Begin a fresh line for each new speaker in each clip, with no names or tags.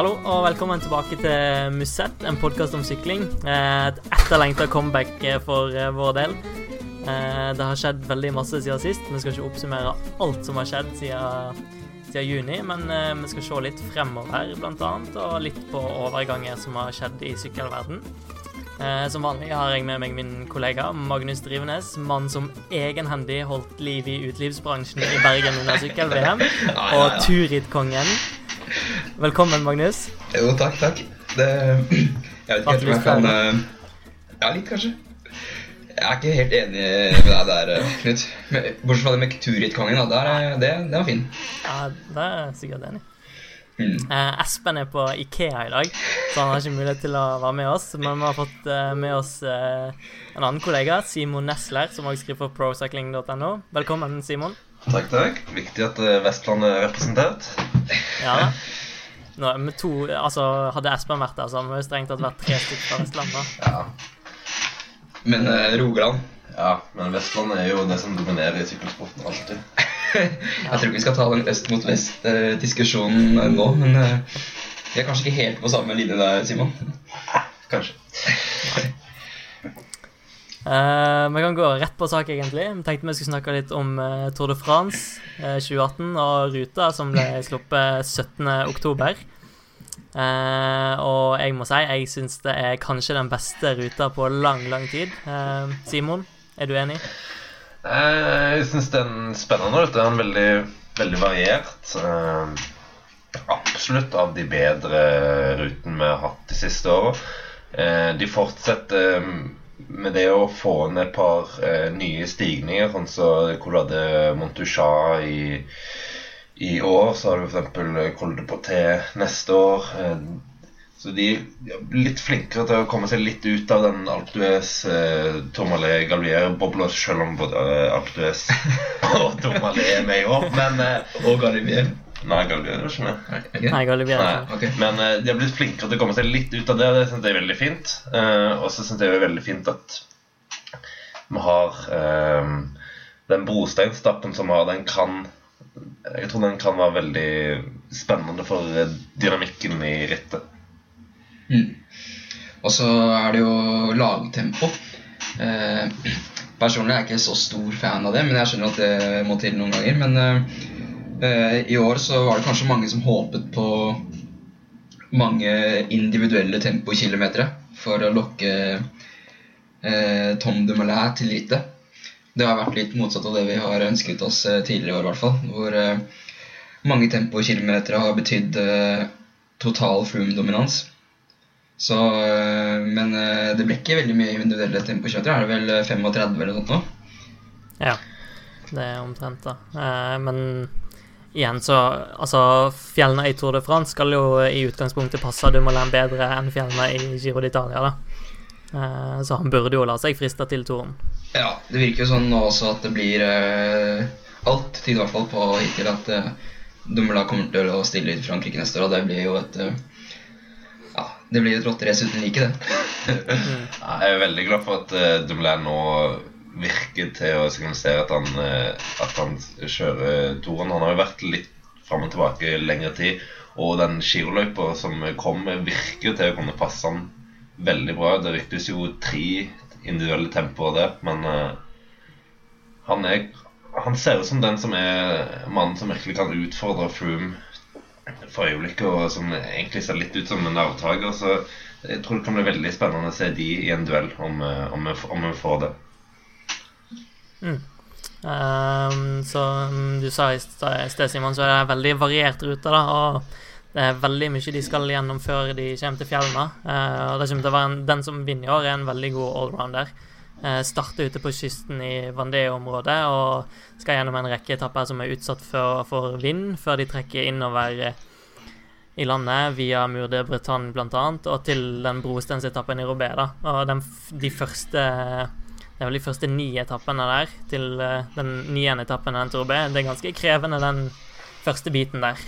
Hallo og velkommen tilbake til Musett, en podkast om sykling. Eh, Et etterlengta comeback eh, for eh, vår del. Det har skjedd veldig masse siden sist. Vi skal ikke oppsummere alt som har skjedd siden, siden juni, men vi skal se litt fremover, annet, og litt på overganger som har skjedd i sykkelverden. Som vanlig har jeg med meg min kollega Magnus Drivenes, mann som egenhendig holdt liv i utelivsbransjen i Bergen under sykkel-VM, og turrittkongen. Velkommen, Magnus.
Jo, takk, takk. Det Jeg vet ikke helt om jeg kan eh, Ja, litt, kanskje. Jeg er ikke helt enig med deg der, eh, Knut. Bortsett fra det med. Er- det, det var fin.
Ja, det er jeg sikkert enig.
Mm.
Eh, Espen er på Ikea i dag, så han har ikke mulighet til å være med oss. Men vi har fått eh, med oss eh, en annen kollega, Simon Nesler, som også skriver på procycling.no. Velkommen, Simon.
Takk, takk. Viktig at Vestlandet Vestland er representert.
Ja da. Nå, med to, altså, hadde Espen vært der, så hadde vi strengt tatt vært tre stykker fra Vestlandet.
Ja.
Men eh, Rogaland
ja, men Vestland er jo det som dominerer i sykkelsporten alltid.
Jeg tror ikke vi skal ta den øst mot vest-diskusjonen nå, men eh, vi er kanskje ikke helt på samme linje der, Simon.
Kanskje.
Eh, vi kan gå rett på sak, egentlig. Vi tenkte vi skulle snakke litt om uh, Tour de France uh, 2018 og ruta som ble sluppet 17. oktober. Eh, og jeg må si jeg syns det er kanskje den beste ruta på lang, lang tid. Eh, Simon, er du enig?
Eh, Jeg syns den er spennende Det er er veldig, veldig variert. Eh, Absolutt av de bedre rutene vi har hatt de siste åra. Eh, De fortsetter eh, med det å få ned et par eh, nye stigninger, sånn som hadde Montuchat i, i år. Så har du f.eks. Colde Poté Porté neste år. Eh, Så de er litt flinkere til å komme seg litt ut av den Alpe d'Huez, eh, Tourmalet, Galvier-bobla, selv om både eh, Alpe d'Huez og Tourmalé er med i år. Men eh,
Og Galibier.
Nei, Galvier er ikke med.
Nei, Galibier.
Nei.
Okay.
Men uh, de har blitt flinkere til å komme seg litt ut av det, og det synes jeg er veldig fint. Uh, og så synes jeg det er veldig fint at vi har eh, den brosteinstappen som vi har, den kan Jeg tror den kan være veldig spennende for eh, dynamikken i rittet.
Mm. Og så er det jo lagtempo. Eh, personlig er jeg ikke så stor fan av det, men jeg skjønner at det må til noen ganger. Men eh, i år så var det kanskje mange som håpet på mange individuelle tempokilometere for å lokke eh, Tom Dumoulin til lite. Det har vært litt motsatt av det vi har ønsket oss eh, tidligere i år, i hvert fall. Hvor eh, mange tempokilometere har betydd eh, total Froome-dominans. Så, øh, men det ble ikke veldig mye individuelle tempokilometer. Er det vel øh, 35 eller noe sånt nå?
Ja, det er omtrent da. Eh, men igjen så Altså, fjellene i Tour de France skal jo i utgangspunktet passe Dumoulin bedre enn fjellene i Giro d'Italia, da. Eh, så han burde jo la seg friste til Toren.
Ja, det virker jo sånn nå også at det blir eh, Alt tyder i hvert fall på hittil at eh, Dumoulin kommer til å stille i Frankrike neste år, og det blir jo et øh, Ja, det blir et rotterace uten like, det.
Ja, Jeg er veldig glad for at uh, Dumoulin nå virker til å signalisere at han, eh, at han kjører toren. Han har jo vært litt fram og tilbake lengre tid. Og den giroløypa som kom, virker til å kunne passe han veldig bra. Det ryktes jo tre individuelle tempoer der, men uh, han, er, han ser ut som den som er mannen som virkelig kan utfordre Froome for øyeblikket, og som egentlig ser litt ut som en arvtaker. Så jeg tror det kan bli veldig spennende å se de i en duell, om, eh, om, om vi får det.
Ehm, så som du sa i sted, Simon, så er det veldig variert rute, da. Og det er veldig mye de skal gjennom før de kommer til fjellene. Uh, og det kommer til å være en, den som vinner i år, er en veldig god allrounder. Uh, starter ute på kysten i Vandé-området og skal gjennom en rekke etapper som er utsatt for, for vind, før de trekker innover eh, i landet via Mur de Bretagne bl.a. og til den brostensetappen i Robé. da. Og den, de første det er vel de første ni etappene der til eh, den niende etappen av til Roubaix. Det er ganske krevende, den første biten der.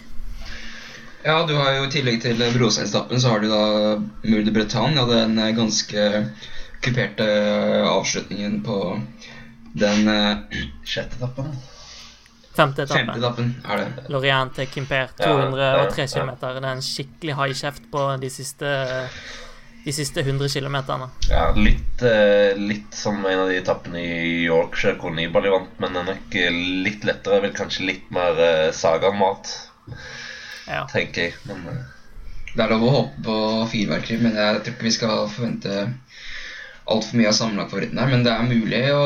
Ja, du har jo i tillegg til brosteinstappen så har du da Mur de Bretagne. og den eh, ganske kuperte eh, avslutningen på den
Sjette etappen.
Femte etappen.
Femte etappen er det.
Lorient til Quimper,
Ja, ja,
203
ja.
km. Det er en skikkelig high kjeft på de siste, de siste 100 km.
Ja, litt, eh, litt som en av de etappene i Yorkshire hvor Nibali vant, men den er nok eh, litt lettere. Vel kanskje litt mer uh, Saga-mat,
Ja.
tenker jeg. Men eh,
Det er lov å håpe på fyrverkeri, men jeg tror ikke vi skal forvente altfor mye av sammenlagtfavoritten her. Men det er mulig å,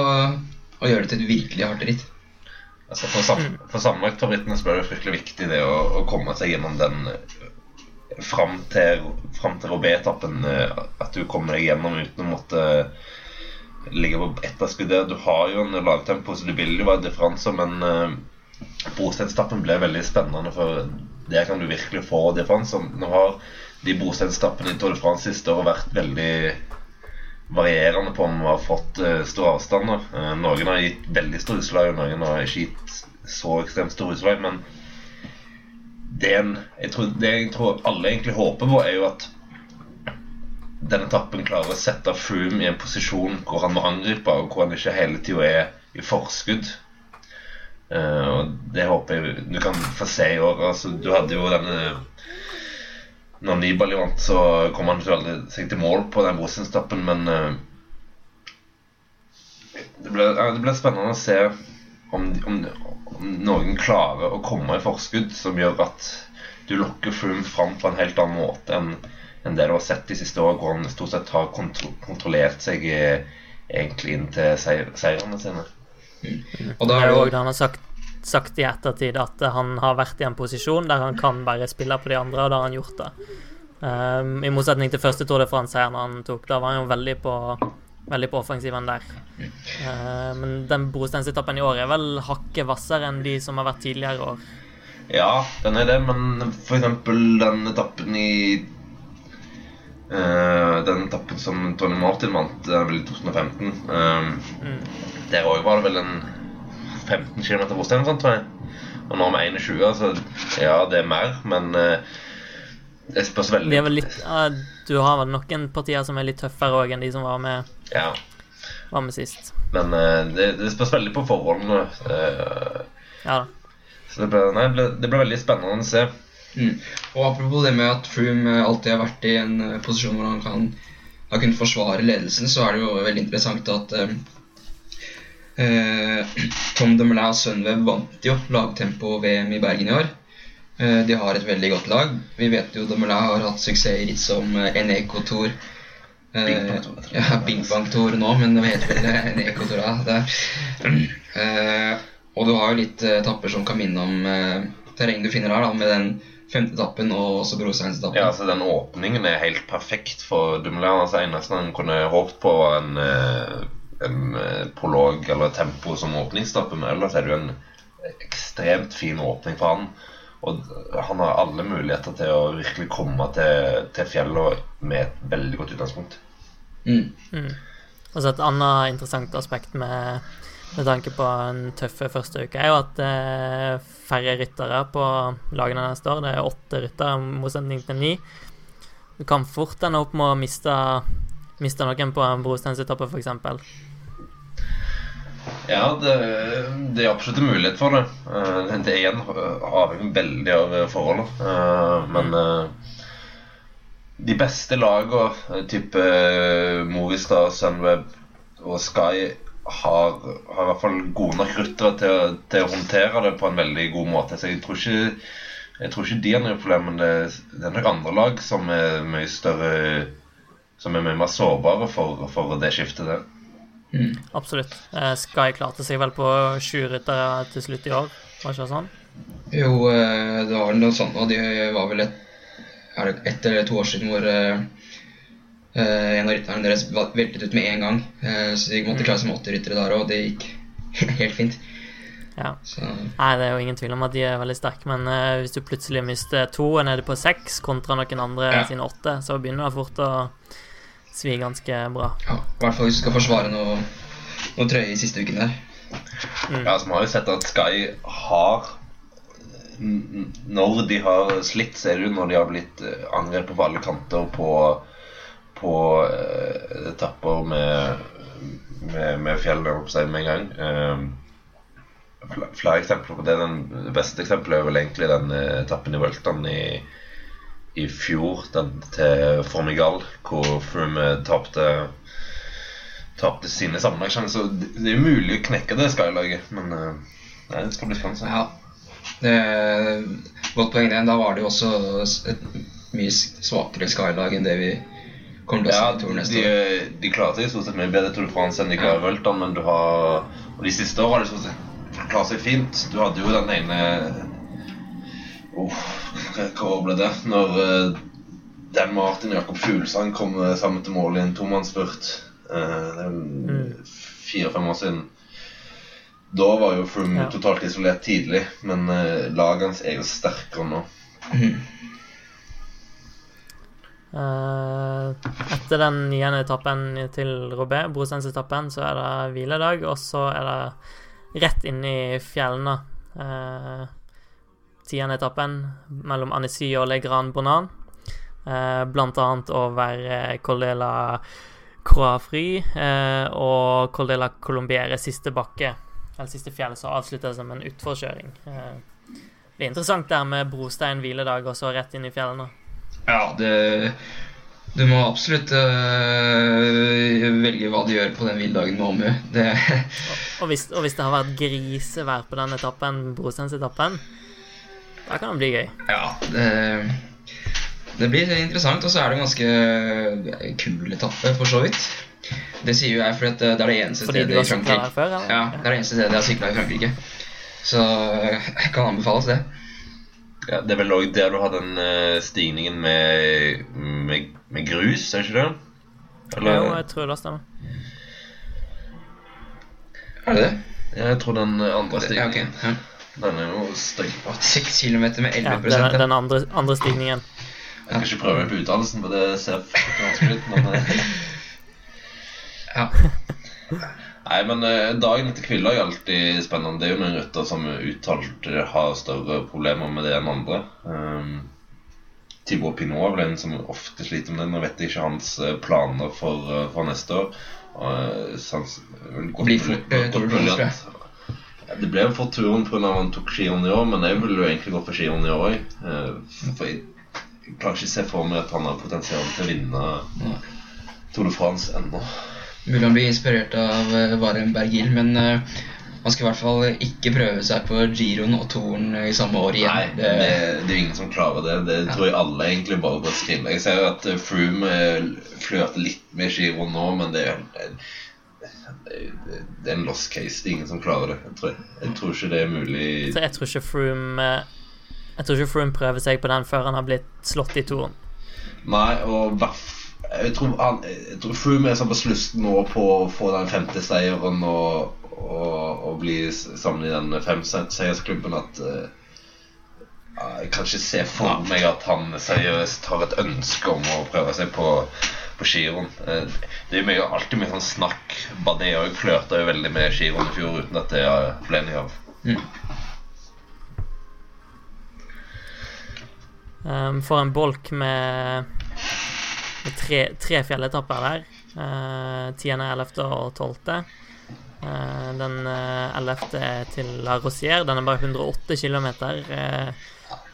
å gjøre det til et virkelig hardt ritt.
altså for, sam for sammenlagtfavorittene er det fryktelig viktig det å, å komme seg gjennom den eh, fram til, fram til Robé-etappen. eh, At du kommer deg gjennom uten å måtte ligge på etterskudd der. Du har jo en lagtempo, så det vil jo være differanser, men uh, Brosteinstappen ble veldig spennende, for der kan du virkelig få differanser. Nå har de brosteinstappene i Tour de France siste år vært veldig varierende på om vi har fått uh, store avstander. Eh, noen har gitt veldig store utslag, noen har ikke gitt så ekstremt store utslag. Men det, en, jeg tror, det jeg tror alle egentlig håper på, er jo at denne etappen klarer å sette Froome i en posisjon hvor han må angripe, og hvor han ikke hele tida er i forskudd. Uh, og det håper jeg du kan få se i år. Altså, du hadde jo denne Når Nibali vant, så kom han ikke aldri seg til mål på den brosteinstappen, men uh, det, ble, ja, det ble spennende å se om, om noen klarer å komme i forskudd som gjør at du lokker Froome fram på en helt annen måte enn enn det du har sett de siste årene, hvor han stort sett har kontro kontrollert seg egentlig inn til seier, seirene sine.
Og da
Det
er det
det han har sagt, sagt i ettertid, at han har vært i en posisjon der han kan bare spille på de andre, og da har han gjort det. Um, I motsetning til første Tour de France-seieren han tok, da var han jo veldig på, veldig på offensiven der. Uh, men den brosteinsetappen i år er vel hakket hvassere enn de som har vært tidligere år.
Ja, den er det, men for eksempel den etappen i uh, Den etappen som Tony Martin vant, er vel i 2015 Uh,
Mm.
Der òg var det vel en 15 km brostein, sånn, tror jeg. Og nå med 21, så ja, det er mer, men uh, det spørs veldig
det litt Du har vel noen partier som er litt tøffere òg enn de som var med,
Ja,
var med sist.
men uh, det, det spørs veldig på forholdene. Uh,
Ja da.
så det ble, nei, ble, det ble veldig spennende å se.
Mm. Og apropos det med at Froome alltid har vært i en eh, posisjon hvor han kan har kunnet forsvare ledelsen, så er det jo veldig interessant at eh, eh, Tom Dumoulin og Sunweb vant jo lagtempo-VM i Bergen i år. Uh, de har et veldig godt lag. Vi vet jo Dumoulin har hatt suksess i ritt som eh, Eneco Tour. Eh,
Bing Bang Tour.
ja, Bing Bang Tour nå, men det heter vel Eneco Tour. Ja, det. Eh, og du har jo litt eh, etapper som kan minne om eh, terreng du finner her, da, med den femte etappen og også brosteinsetappen.
Ja, altså Den åpningen er helt perfekt for Dumoulin. Altså, eneste han kunne håpet på, en, eh, en eh, prolog eller tempo som åpningsetappe, men ellers er det jo en ekstremt fin åpning for han. Og han har alle muligheter til å virkelig komme til, til fjellet med et veldig godt utgangspunkt.
Mm.
Mm. Og så et annet interessant aspekt med, med tanke på en tøffe første uke, er jo at det er færre ryttere på lagene neste år. Det er åtte ryttere i motsetning til ni. Du kan fort ende opp med å miste, miste noen på en brosteinsetappe, f.eks.
Ja, det, det er absolutt en mulighet for det. Eh, Det er igjen avhengig veldig av forholdet. Eh, Men eh, de beste lagene, eh, type eh, Movistar, Sunweb og Sky, har, har i hvert fall gode nok ryttere til, til å håndtere det på en veldig god måte. Så jeg tror ikke, jeg tror ikke de har noe problem, men det, det er nok andre lag som er mye større Som er mye mer sårbare for, for det skiftet der.
Mm.
Absolutt. Eh, Sky klarte seg vel på sju ryttere til slutt i år, var det ikke sånn?
Jo, det var vel noe sånt, og de var vel et, er det ett eller to år siden hvor eh, eh, en av rytterne deres veltet ut med en gang. Eh, så de måtte klare seg med åtte ryttere der òg, og det gikk helt fint.
Ja.
Så
Nei, det er jo ingen tvil om at de er veldig sterke, men uh, hvis du plutselig mister to og er nede på seks kontra noen andre
Ja.
sine åtte, så begynner det fort å svi ganske bra.
ja, i hvert fall hvis du skal forsvare noe, noe trøye i siste uken der.
Ja, altså, Vi har jo sett at Sky har Når de har slitt, så er det jo når de har blitt eh, angrepet på alle kanter på, på uh, etapper med, med, med fjellene opp seg med en gang. Eh, flere eksempler på det. Den beste eksempelet er vel egentlig den etappen i Vøltan i, i fjor, den til Formigal, hvor Froome tapte Tapte sine sammenlagssjanser. Det er jo mulig å knekke det skylaget, men nei, det skal bli spennende.
Ja. Er Godt poeng, det. Da var det jo også et mye svakere skylag enn det vi kommer til å se
Ja,
i Tour
de,
neste år.
de klarer seg stort sett mye bedre Tour de France enn de klarer Vueltaen, men du har Og de siste årene har de stort sett klart seg fint. Du hadde jo den ene oh, Hva år ble det? Når eh, Dan Martin Jakob Fuglesang kom eh, sammen til mål i en tomannsspurt. Uh,
Mm.
fire-fem år siden. Da var jo Froome
Ja.
totalt isolert tidlig, men uh, laget hans er jo sterkere nå.
Mm.
Uh, etter den niende etappen til Robé, Brosens-etappen, så er det hviledag, og så er det rett inn i fjellene. Uh, tiende etappen mellom Annecy og Le Grand Bonan. Uh, blant annet over Col de la Croix Fry eh, og Col de la Colombiere, siste bakke, eller siste fjell, avslutta det som en utforkjøring. Eh, det er interessant der med brostein hviledag, og så rett inn i fjellene.
Ja, det Du må absolutt øh, velge hva du gjør på den hviledagen med omhu. Det
Og hvis, og hvis det har vært grisevær på den etappen, Brosteinsetappen, da kan det bli gøy.
Ja, det det blir interessant, og så er det en ganske kul etappe, for så vidt. Det sier jo jeg, for at det er det eneste
Fordi
stedet i Frankrike
før? Eller?
Ja, det er det eneste stedet jeg har sykla i Frankrike. Så jeg kan anbefales det.
Ja, det er vel òg der du har den eh, stigningen med, med, med grus, er det ikke det?
Jo, jeg tror det stemmer.
Er det det?
Ja, jeg tror den andre
Ja,
stigningen
Ja.
Den er jo stygg.
Seks kilometer med 11
Ja, den, den andre, andre stigningen.
Jeg kan ikke prøve meg på utdannelsen, for det ser vanskelig ut. Men, eh,
ja.
nei, men eh, dagen etter Kvilla er alltid spennende. Det er jo noen rytter som uttalt har større problemer med det enn andre. Um, Thibaut Pinot er vel en som ofte sliter med det. Nå vet jeg ikke hans eh, planer for, eh, for neste år. Uh, sans, godt
Blir
fort, Det ble for turen pga. han tok skirenn i år, men jeg ville jo egentlig gått for skirenn i år òg. For jeg, klarer ikke se for meg at han har potensial til å vinne. Tour de France ennå.
Mulig han blir inspirert av Varem Varen Bergil, men man skal i hvert fall ikke prøve seg på Giroen og Toren i samme år igjen.
Nei, det, det er jo ingen som klarer det. Det tror jeg alle egentlig bare bør skrive. Jeg ser jo at eh, Froome eh, flørter litt med giroen nå, men det er, det, det er en lost case. Det er ingen som klarer det. Jeg tror, jeg tror ikke det er mulig
Så jeg tror ikke Froome eh, Jeg tror ikke Froome prøver seg på den før han har blitt slått i toren.
Nei, og hverf- jeg tror, han, jeg tror Froome er såpass lysten nå på å få den femte seieren og, og, og bli sammen i den femseiersklubben at uh, jeg kan ikke se for meg at han seriøst har et ønske om å prøve seg på, på giroen. Uh, Det er jo mye, alltid mye sånn snakk. Bardet òg flørta jo veldig med giroen i fjor uten at det ble noe av.
Mm.
Um, for en bolk med tre, tre fjelletapper der. Uh, 10., 11. og 12. Uh, den uh, 11. er til La Rosière. Den er bare 108 km.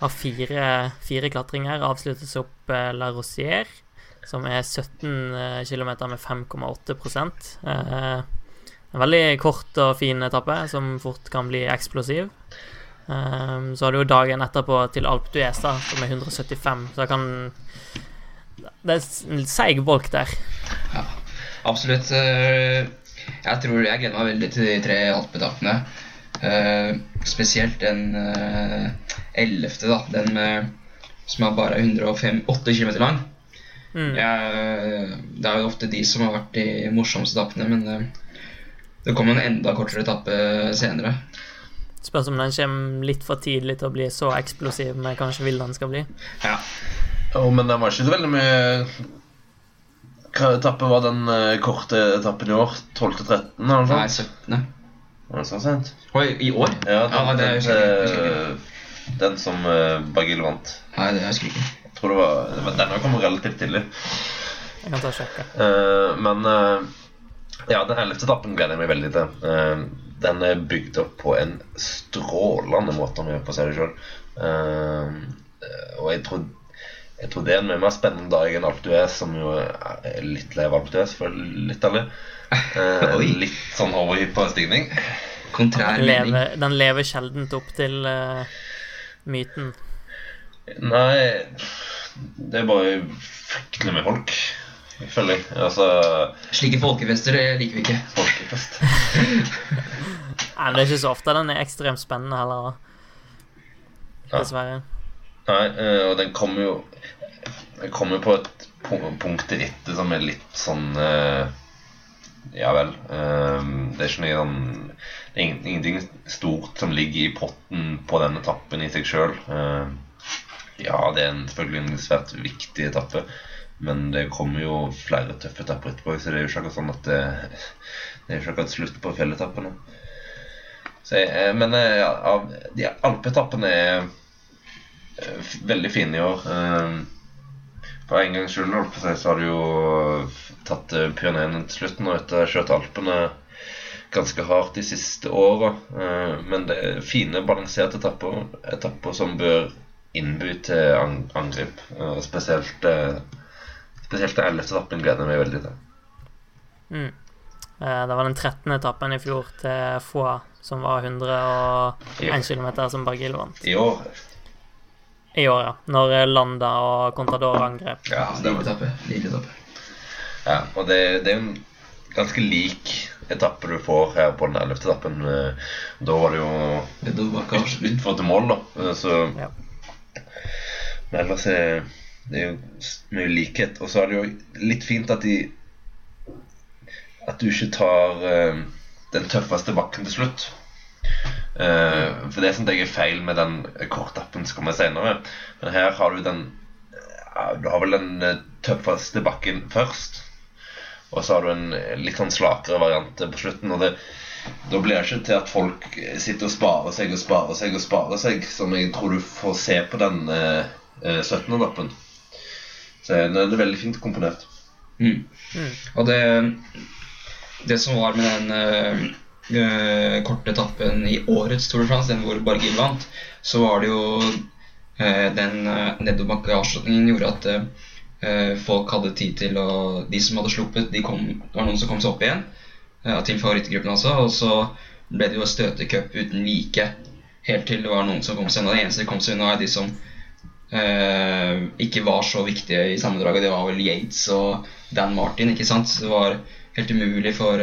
har fire, fire klatringer. Avsluttes opp uh, La Rosière, som er 17 km med 5,8 uh, En veldig kort og fin etappe som fort kan bli eksplosiv. Så har du jo dagen etterpå til Alp d'Huez, da, som er 175, så jeg kan Det er en seig bolk der.
Absolutt. eh, Jeg tror jeg gleder meg veldig til de tre alpetappene. Eh, spesielt den eh, ellevte, da. Den med, som er bare 108 km lang.
Mm.
Jeg, det er jo ofte de som har vært de morsomste etappene, men det kommer en enda kortere etappe senere.
Spørs om den kommer litt for tidlig til å bli så eksplosiv med kanskje vil den skal bli.
Ja.
Jo, men den var ikke så veldig mye Hva etappe var den eh, korte etappen i år? 12.-13? eller noe
Nei,
sånt?
17.
Var det så sent?
Oi, i år?
Ja, den,
Ja, det
den,
husker jeg ikke, husker
eh, den som uh, Bagil vant.
Nei, det husker jeg ikke.
Jeg tror det var, det var Den kom relativt tidlig.
Jeg kan ta og sjekke.
Eh, men eh, ja, den ellevte etappen gleder jeg meg veldig til. Eh, den er bygd opp på en strålende måte, om jeg får si det sjøl. og jeg tror, jeg tror det er en mye mer spennende dag enn alt du er, som jo er litt lei av du er, for litt ærlig.
Eh,
litt sånn overhypp på stigning.
Kontrær
Den
mening.
den lever sjeldent opp til uh, myten.
Nei, det er bare fryktelig med folk, føler jeg. Altså
Slike folkefester det liker vi ikke.
Folkefest.
Nei, men det er ikke så ofte den er ekstremt spennende heller, da.
Ja. Nei, eh, og den kommer jo Den kommer på et punkt punkt etter som er litt sånn eh, Ja vel. eh, Det er ikke noe sånn Det er ingenting stort som ligger i potten på den etappen i seg sjøl. Ja, det er selvfølgelig en svært viktig etappe, men det kommer jo flere tøffe etapper etterpå, så det er jo ikke akkurat sånn at det, det er jo ikke akkurat slutt på fjelletappene. Så men ja, de alpeetappene er veldig fine i år. Eh, For en gangs skyld så har du jo tatt pioneren til slutten og etter kjørt Alpene ganske hardt de siste åra. Eh, Men det er fine, balanserte etapper, etapper som bør innby til angrip. spesielt eh, Spesielt den 11. etappen gleder jeg meg veldig til.
Mm. Eh, Det var den 13. etappen i fjor til Foix, som var 101 km som Bargil vant.
I år
I år, ja. Når eh, Landa og Contador angrep.
Ja,
det
var etappe. Nydelig etappe.
Ja, og det, det er jo en ganske lik etappe du får her på den 11. etappen. Eh, Da var det jo
Da var
kanskje litt for til mål, da. Eh, Så
Ja.
Men ellers er det er jo mye likhet. Og så er det jo litt fint at de At du ikke tar den tøffeste bakken til slutt. Eh, for det syns jeg er feil med den kortappen som kommer senere. Men her har du den uh, Du har vel den eh, tøffeste bakken først. Og så har du en litt sånn slakere variant på slutten. Og det, da blir det ikke til at folk sitter og sparer seg og sparer seg og sparer seg, som jeg tror du får se på den uh, eh, 17. etappen. Så den er veldig fint komponert.
Mm.
Mm.
Og det, det som var med den øh, korte etappen i årets Tour de France, den hvor Bargil vant, så var det jo øh, den uh, nedoverbakke-avslutningen gjorde at øh, folk hadde tid til å De som hadde sluppet, de kom, det var noen som kom seg opp igjen, øh, til favorittgruppen også, og så ble det jo støtecup uten like. Helt til det var noen som kom seg unna. Det eneste som kom seg unna, er de som eh, ikke var så viktige i sammendraget. Det var vel Yates og Dan Martin, ikke sant? Så det var helt umulig for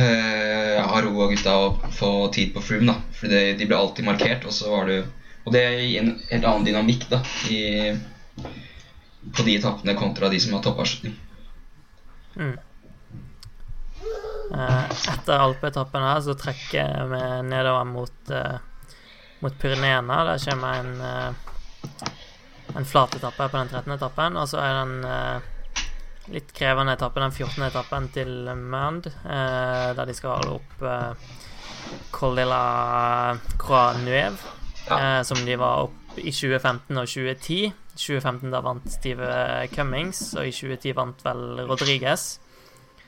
uh, Aro og gutta å få tid på Froome, da. For det, de ble alltid markert, og så var det Og det gir en helt annen dynamikk, da, i, på de etappene kontra de som har toppavslutning.
Mm. Eh, Etter alpeetappen her så trekker vi nedover mot, uh, mot Pyreneene. Der kommer en, uh, en flat etappe på den 13. etappen, og så er det en eh, litt krevende etappe, den 14. etappen til Mand, eh, der de skal holde opp eh, Colilla de la Croix Nueve, eh, som de var opp i 2015 og 2010. 2015 da vant Steve Cummings, og i 2010 vant vel Rodriguez.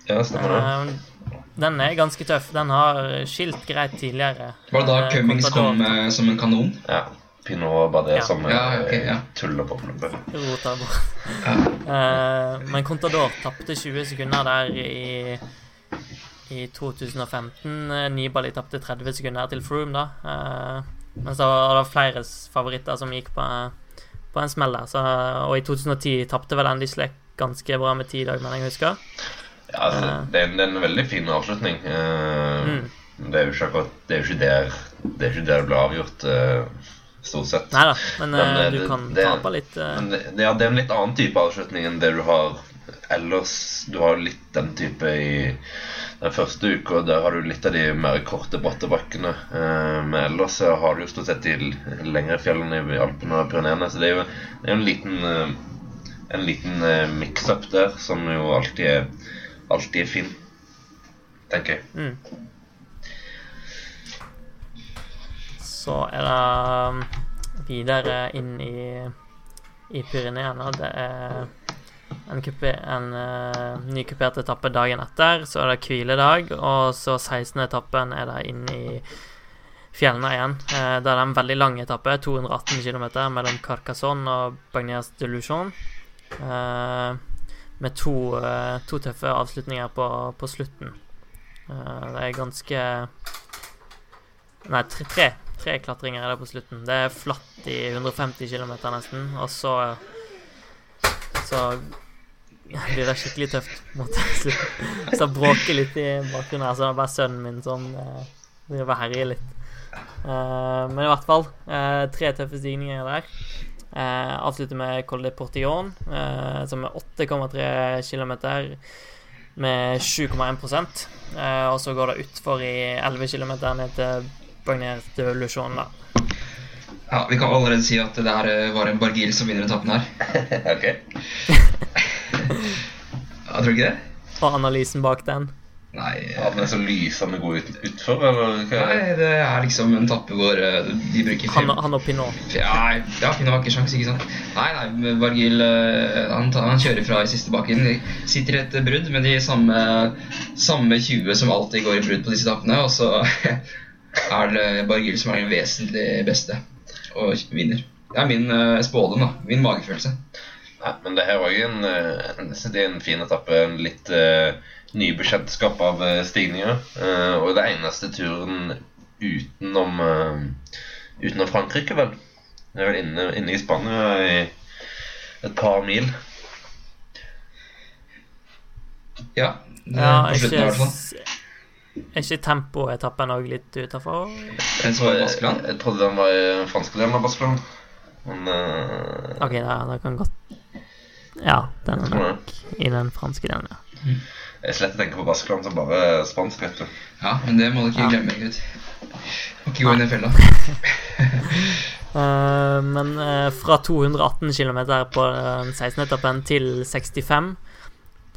Ja, stemmer det.
Eh, den er ganske tøff. Den har skilt greit tidligere.
Var det da
Eh,
Cummings kom eh, som en kanon?
Ja. Pinot var det
Ja.
som
Ja, okay, ja.
eh, tuller på klubbet.
Rota bort. Eh, men Contador tapte 20 sekunder der i, i 2015. Eh, Nibali tapte 30 sekunder til Froome, da. Uh, men så var det flere favoritter som gikk på, på en smell der. Så, og i 2010 tapte vel Andy Sleck ganske bra med tid òg, men jeg husker.
Ja, altså,
Ja.
det, er, en- det er en veldig fin avslutning. Eh,
Mm.
Det er jo ikke akkurat Det er jo ikke der det, er ikke der det ble avgjort, eh, stort sett.
Nei da, men,
Men,
eh,
eh,
du
det-
kan
det-
tape litt. eh,
Men ja, det er en litt annen type avslutning enn det du har ellers. Du har litt den type i den første uka, der har du litt av de mer korte, bratte bakkene. Eh, men ellers så har du jo stort sett de lengre fjellene i Alpene og Pyreneene, så det er jo det er jo en liten en liten mix-up der som jo alltid er, alltid er fin, tenker jeg.
Mm. Så er det um, videre inn i, i Pyreneene. Det er en, kupe, en uh, nykupert etappe dagen etter. Så er det hviledag, og så 16. etappen er det inn i fjellene igjen. Uh, det er en veldig lang etappe, 218 km mellom Carcassonne og Bagnes de Luchon. Uh, med to, to, tøffe avslutninger på, på slutten. det er ganske Nei, tre, tre, tre klatringer er det på slutten. Det er flatt i 150 km nesten, og så Så blir det skikkelig tøft mot slutten. Så det bråker litt i bakgrunnen her, så det er bare sønnen min som uh, driver og herjer litt. Uh, men i hvert fall, uh, tre tøffe stigninger der. Uh, avslutter med Col de Portillon, uh, som er 8,3 km med 7,1 uh, Og så går det utfor i 11 km ned til De Luchon, da.
Ja, Vi kan allerede si at det der eh, var en Bargil som vinner etappen her.
ok.
ja, tror du ikke det?
Og analysen bak den?
Nei
ja, Den er så lysende god ut, utfor, eller?
Nei, det er liksom en tappe hvor eh, de bruker
film Han, han og Pinot?
Ja, ja Pinot har ikke sjans, ikke sant? Nei, nei, Bargil eh, han, han, kjører fra i siste bakken. De sitter i et brudd med de samme, samme 20 som alltid går i brudd på disse etappene, og så er det Bargil som er den vesentlig beste og vinner. Det er min uh, spådom, da. Min magefølelse.
Nei, men det her var jo en, Det en, en fin etappe. En litt uh, ny bekjentskap av stigninger. Uh, og det eneste turen utenom, uh, utenom Frankrike, vel. Det er vel inne, inne, i Spania i et par mil.
Ja.
ja på Er ikke tempoetappen òg litt utafor?
Jeg, Baskeland?
Jeg trodde den var i den franske delen av Baskeland. Men uh...
OK, da, da kan godt Ja, den er nok i den franske delen, ja. Mm.
Jeg slett tenker på Baskeland som bare spansk, vet du.
Ja, men det må du ikke ja. glemme, Ingrid. Ikke gå inn i fella.
uh, men uh, fra 218 km på den 16. etappen til 65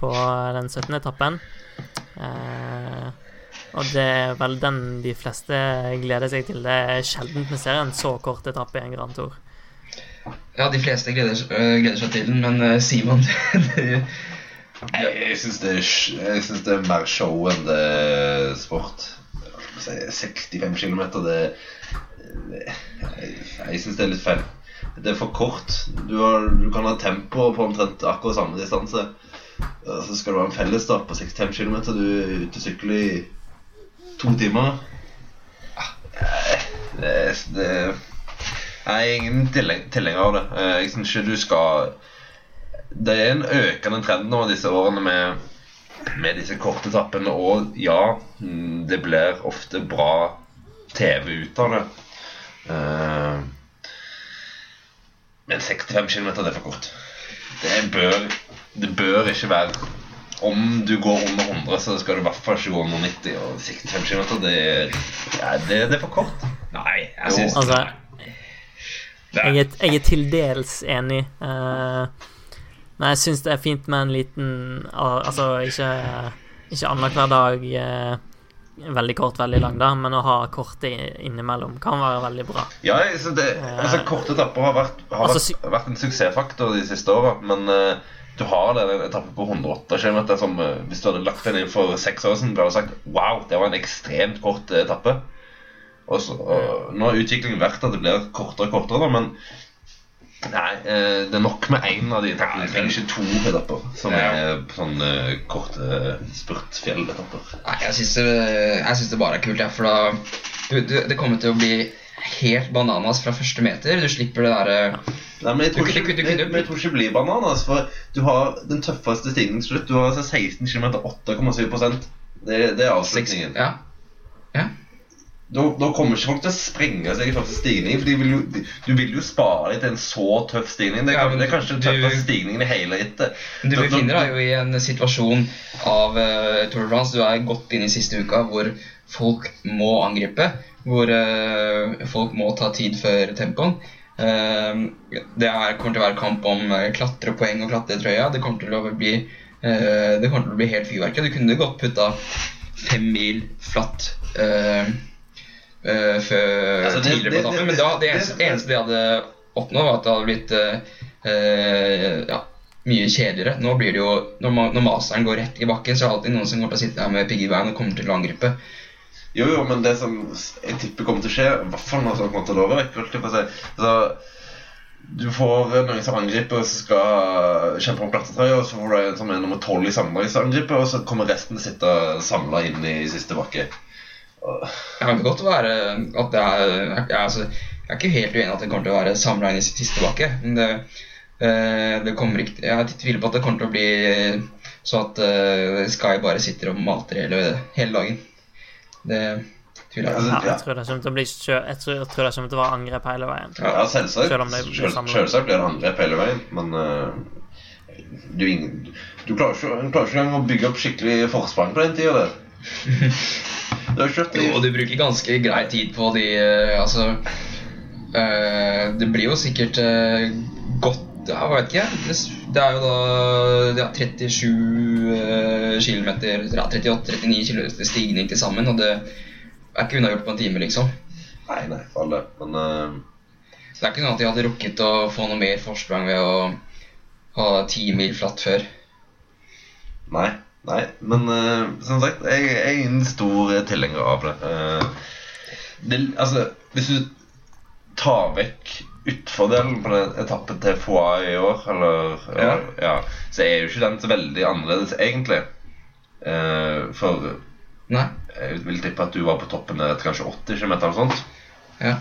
på den 17. etappen uh, og det er vel den de fleste gleder seg til. Det er sjelden vi ser en så kort etappe i en Grand Tour.
Ja, de fleste gleder, uh, gleder seg til den, men uh, Simon
Jeg syns det, det, er mer show enn det er sport. 65 km, det, det Jeg syns det er litt feil. Det er for kort. Du, har, du kan ha tempo på omtrent akkurat samme distanse. Så skal du ha en fellesstart på 65 km. Du er ute og sykler i to timer. Det, det Jeg er ingen tilhenger av det. Eh, jeg syns ikke du skal Det er en økende trend nå disse årene med, med disse korte etappene, og ja, det blir ofte bra TV ut av det. Eh, men 65 km er for kort. Det bør, det bør ikke være om du går under 100, så skal du i hvert fall ikke gå under 90. Og 65 km, det, ja, det, det, er for kort.
Nei, jeg syns
altså, jeg, jeg er til dels enig. Uh, men jeg syns det er fint med en liten Altså ikke, ikke annenhver dag uh, veldig kort, veldig lang, da, men å ha korte innimellom kan være veldig bra.
Ja, det, altså Korte etapper har, vært, har altså, vært, vært, en suksessfaktor de siste åra, men uh, du har den etappen på 108 km som eh, hvis du hadde lagt den inn for seks år siden, hadde du sagt wow, det var en ekstremt kort eh, etappe. Og, så, og Nå har utviklingen vært at det blir kortere og kortere, da, men nei, eh, det er nok med én av de etappene. Du trenger ikke to etapper som er sånne korte spurtfjelletapper.
Nei, jeg syns det, det, bare er kult, ja, for da du, du, Det kommer til å bli helt bananas fra første meter. Du slipper det derre
Nei, men jeg tror, ikke, du, du, jeg tror ikke det blir bananas. For du har den tøffeste stigningen til slutt. Du har altså 16 km, 8,7 Det, det er avslutningen.
Ja. ja.
Da, da, kommer ikke folk til å sprenge seg i første stigning. For vil jo, du vil jo spare til en så tøff stigning. Det ja, det er kanskje den tøffeste stigningen i hele rittet.
Du befinner deg jo i en situasjon av uh, Tour de France. Du er godt inne i siste uka hvor folk må angripe. Hvor uh, folk må ta tid før tempoen. Ehm, det er, kommer til å være kamp om eh, klatrepoeng og klatretrøya. Det kommer til å bli, eh, det kommer til å bli helt fyrverkeri. Du kunne godt putta fem mil flatt altså, tidligere på etappen, men da, det eneste, eneste de hadde oppnådd, var at det hadde blitt ja, mye kjedeligere. Nå blir det jo, Når, når masteren går rett i bakken, så er det alltid noen som kommer til å sitte der med piggyband og kommer til å angripe.
Jo, jo, men det som jeg tipper kommer til å skje, i hvert fall når sånt kommer til å si så Du får noen som angriper og skal kjempe om klatretrøya, og så får du en som er nummer tolv i sammendraget som angriper, og så kommer resten sitte samla inn i siste bakke.
Det kan godt være at det er jeg, altså, jeg er ikke helt uenig at det kommer til å være samla inn i siste bakke. Men det, eh, det kommer ikke Jeg tviler på at det kommer til å bli så at eh, Sky bare sitter og mater hele, hele dagen. Det tviler jeg på.
Ja,
ja.
jeg tror det kommer til å bli Jeg tror, jeg tror det kommer til å være angrep hele veien.
Ja, selvsagt.
Selv
Selv- Selvsagt blir det angrep hele veien, men uh, du, ingen- du klarer ikke, du klarer ikke engang å bygge opp skikkelig forsprang på den tida har kjørt
du bruker ganske grei tid på de uh, Altså uh, Det blir jo sikkert eh, godt Jeg vet ikke. Det- Det er jo da ja, 37 uh, km ja, 38-39 km stigning til sammen, og det er ikke unnagjort på en time, liksom.
Nei, nei, for alle. Men uh...
Så det er ikke sånn at de hadde rukket å få noe mer forsprang ved å ha ti mil flatt før.
Nei. nei. Men uh, som sagt, jeg, jeg er en stor tilhenger av det. Uh, det. Altså, hvis du tar vekk utfordelen på den etappen til FOA i år, eller, eller ja. så er jo ikke den så veldig annerledes, egentlig. Eh, for
Nei?
jeg vil tippe at du var på toppen der etter kanskje 80 km eller sånt.
Ja.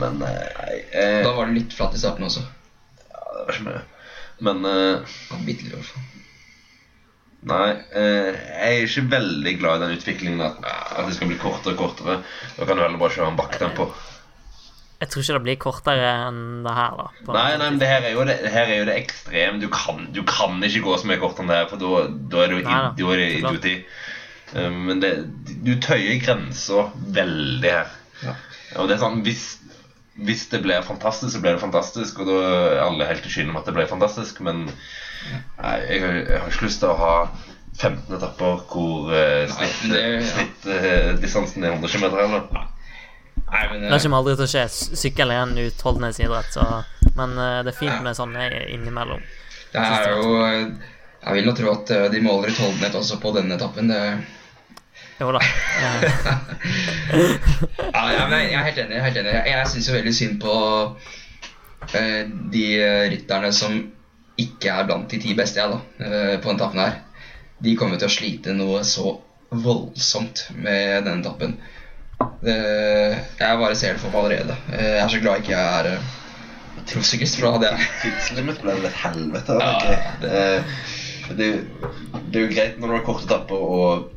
Men eh, eh,
Da var det litt flatt i starten også.
ja, det var ikke mye. Men eh,
Bitte litt, i hvert fall.
Nei, eh, jeg er ikke veldig glad i den utviklingen at, at det skal bli kortere og kortere. Da kan du heller bare kjøre en bakketempo.
Jeg tror ikke det blir kortere enn det her, da.
Nei, nei, men det her er jo det, det, her er jo det ekstrem. Du kan, du kan ikke gå så mye kortere enn det her, for da, da er du er idioti. Eh, Men det, du tøyer grensa veldig her.
Ja.
Og det er sånn, hvis, hvis det blir fantastisk, så blir det fantastisk, og da er alle helt i skyen om at det blir fantastisk, men nei, jeg, har- jeg har ikke lyst til å ha 15 etapper hvor uh,
Nei,
snitt,
men ja.
snitt eh, er 100 km heller.
Nei, men
Det kommer aldri til å skje. Sykkel er en utholdenhetsidrett, så Men eh, det er fint med sånne innimellom.
Det er jo Jeg vil jo tro at eh, de måler utholdenhet også på denne etappen. Det,
Jo da. Eh,
ja, men jeg er helt enig. Jeg, er helt enig. jeg, jeg syns jo veldig synd på uh, de eh, rytterne som ikke er blant de ti beste, jeg, da, uh, på denne etappen her. De kommer til å slite noe så voldsomt med denne etappen. Det, jeg bare ser det for meg allerede. Eh, Jeg er så glad ikke jeg er eh, proffsyklist, for da hadde jeg
Tidslimit ble det et helvete.
Ja.
okay. Det, det, det er jo greit når du har korte etapper og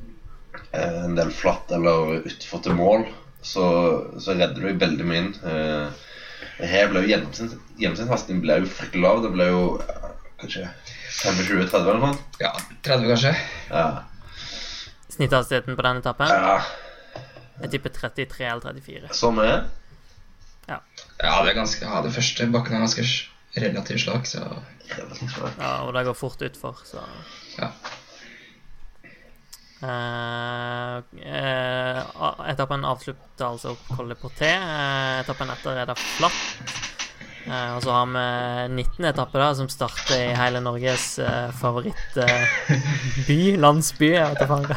eh, en del flatt eller utfor til mål, så, så redder du veldig mye inn. Eh, her ble jo gjennomsnitts- Gjennomsnittshastigheten ble jo fryktelig lav. Det ble jo eh, kanskje 25-30 eller noe sånt.
Ja, 30 kanskje.
Ja.
Snitthastigheten på den etappen
ja.
Jeg tipper 33 eller 34.
Som er
Ja, det er ganske Ja, det første bakken er ganske relativt slak, så
relativt slak.
Ja, og det går fort utfor, så
ja.
Uh, uh, etappen avslutter altså Colle Porté. Uh, etappen etter er det flatt. Eh, og så har vi 19. etapper da, som starter i hele Norges eh, favorittby, landsby, jeg vet da faen.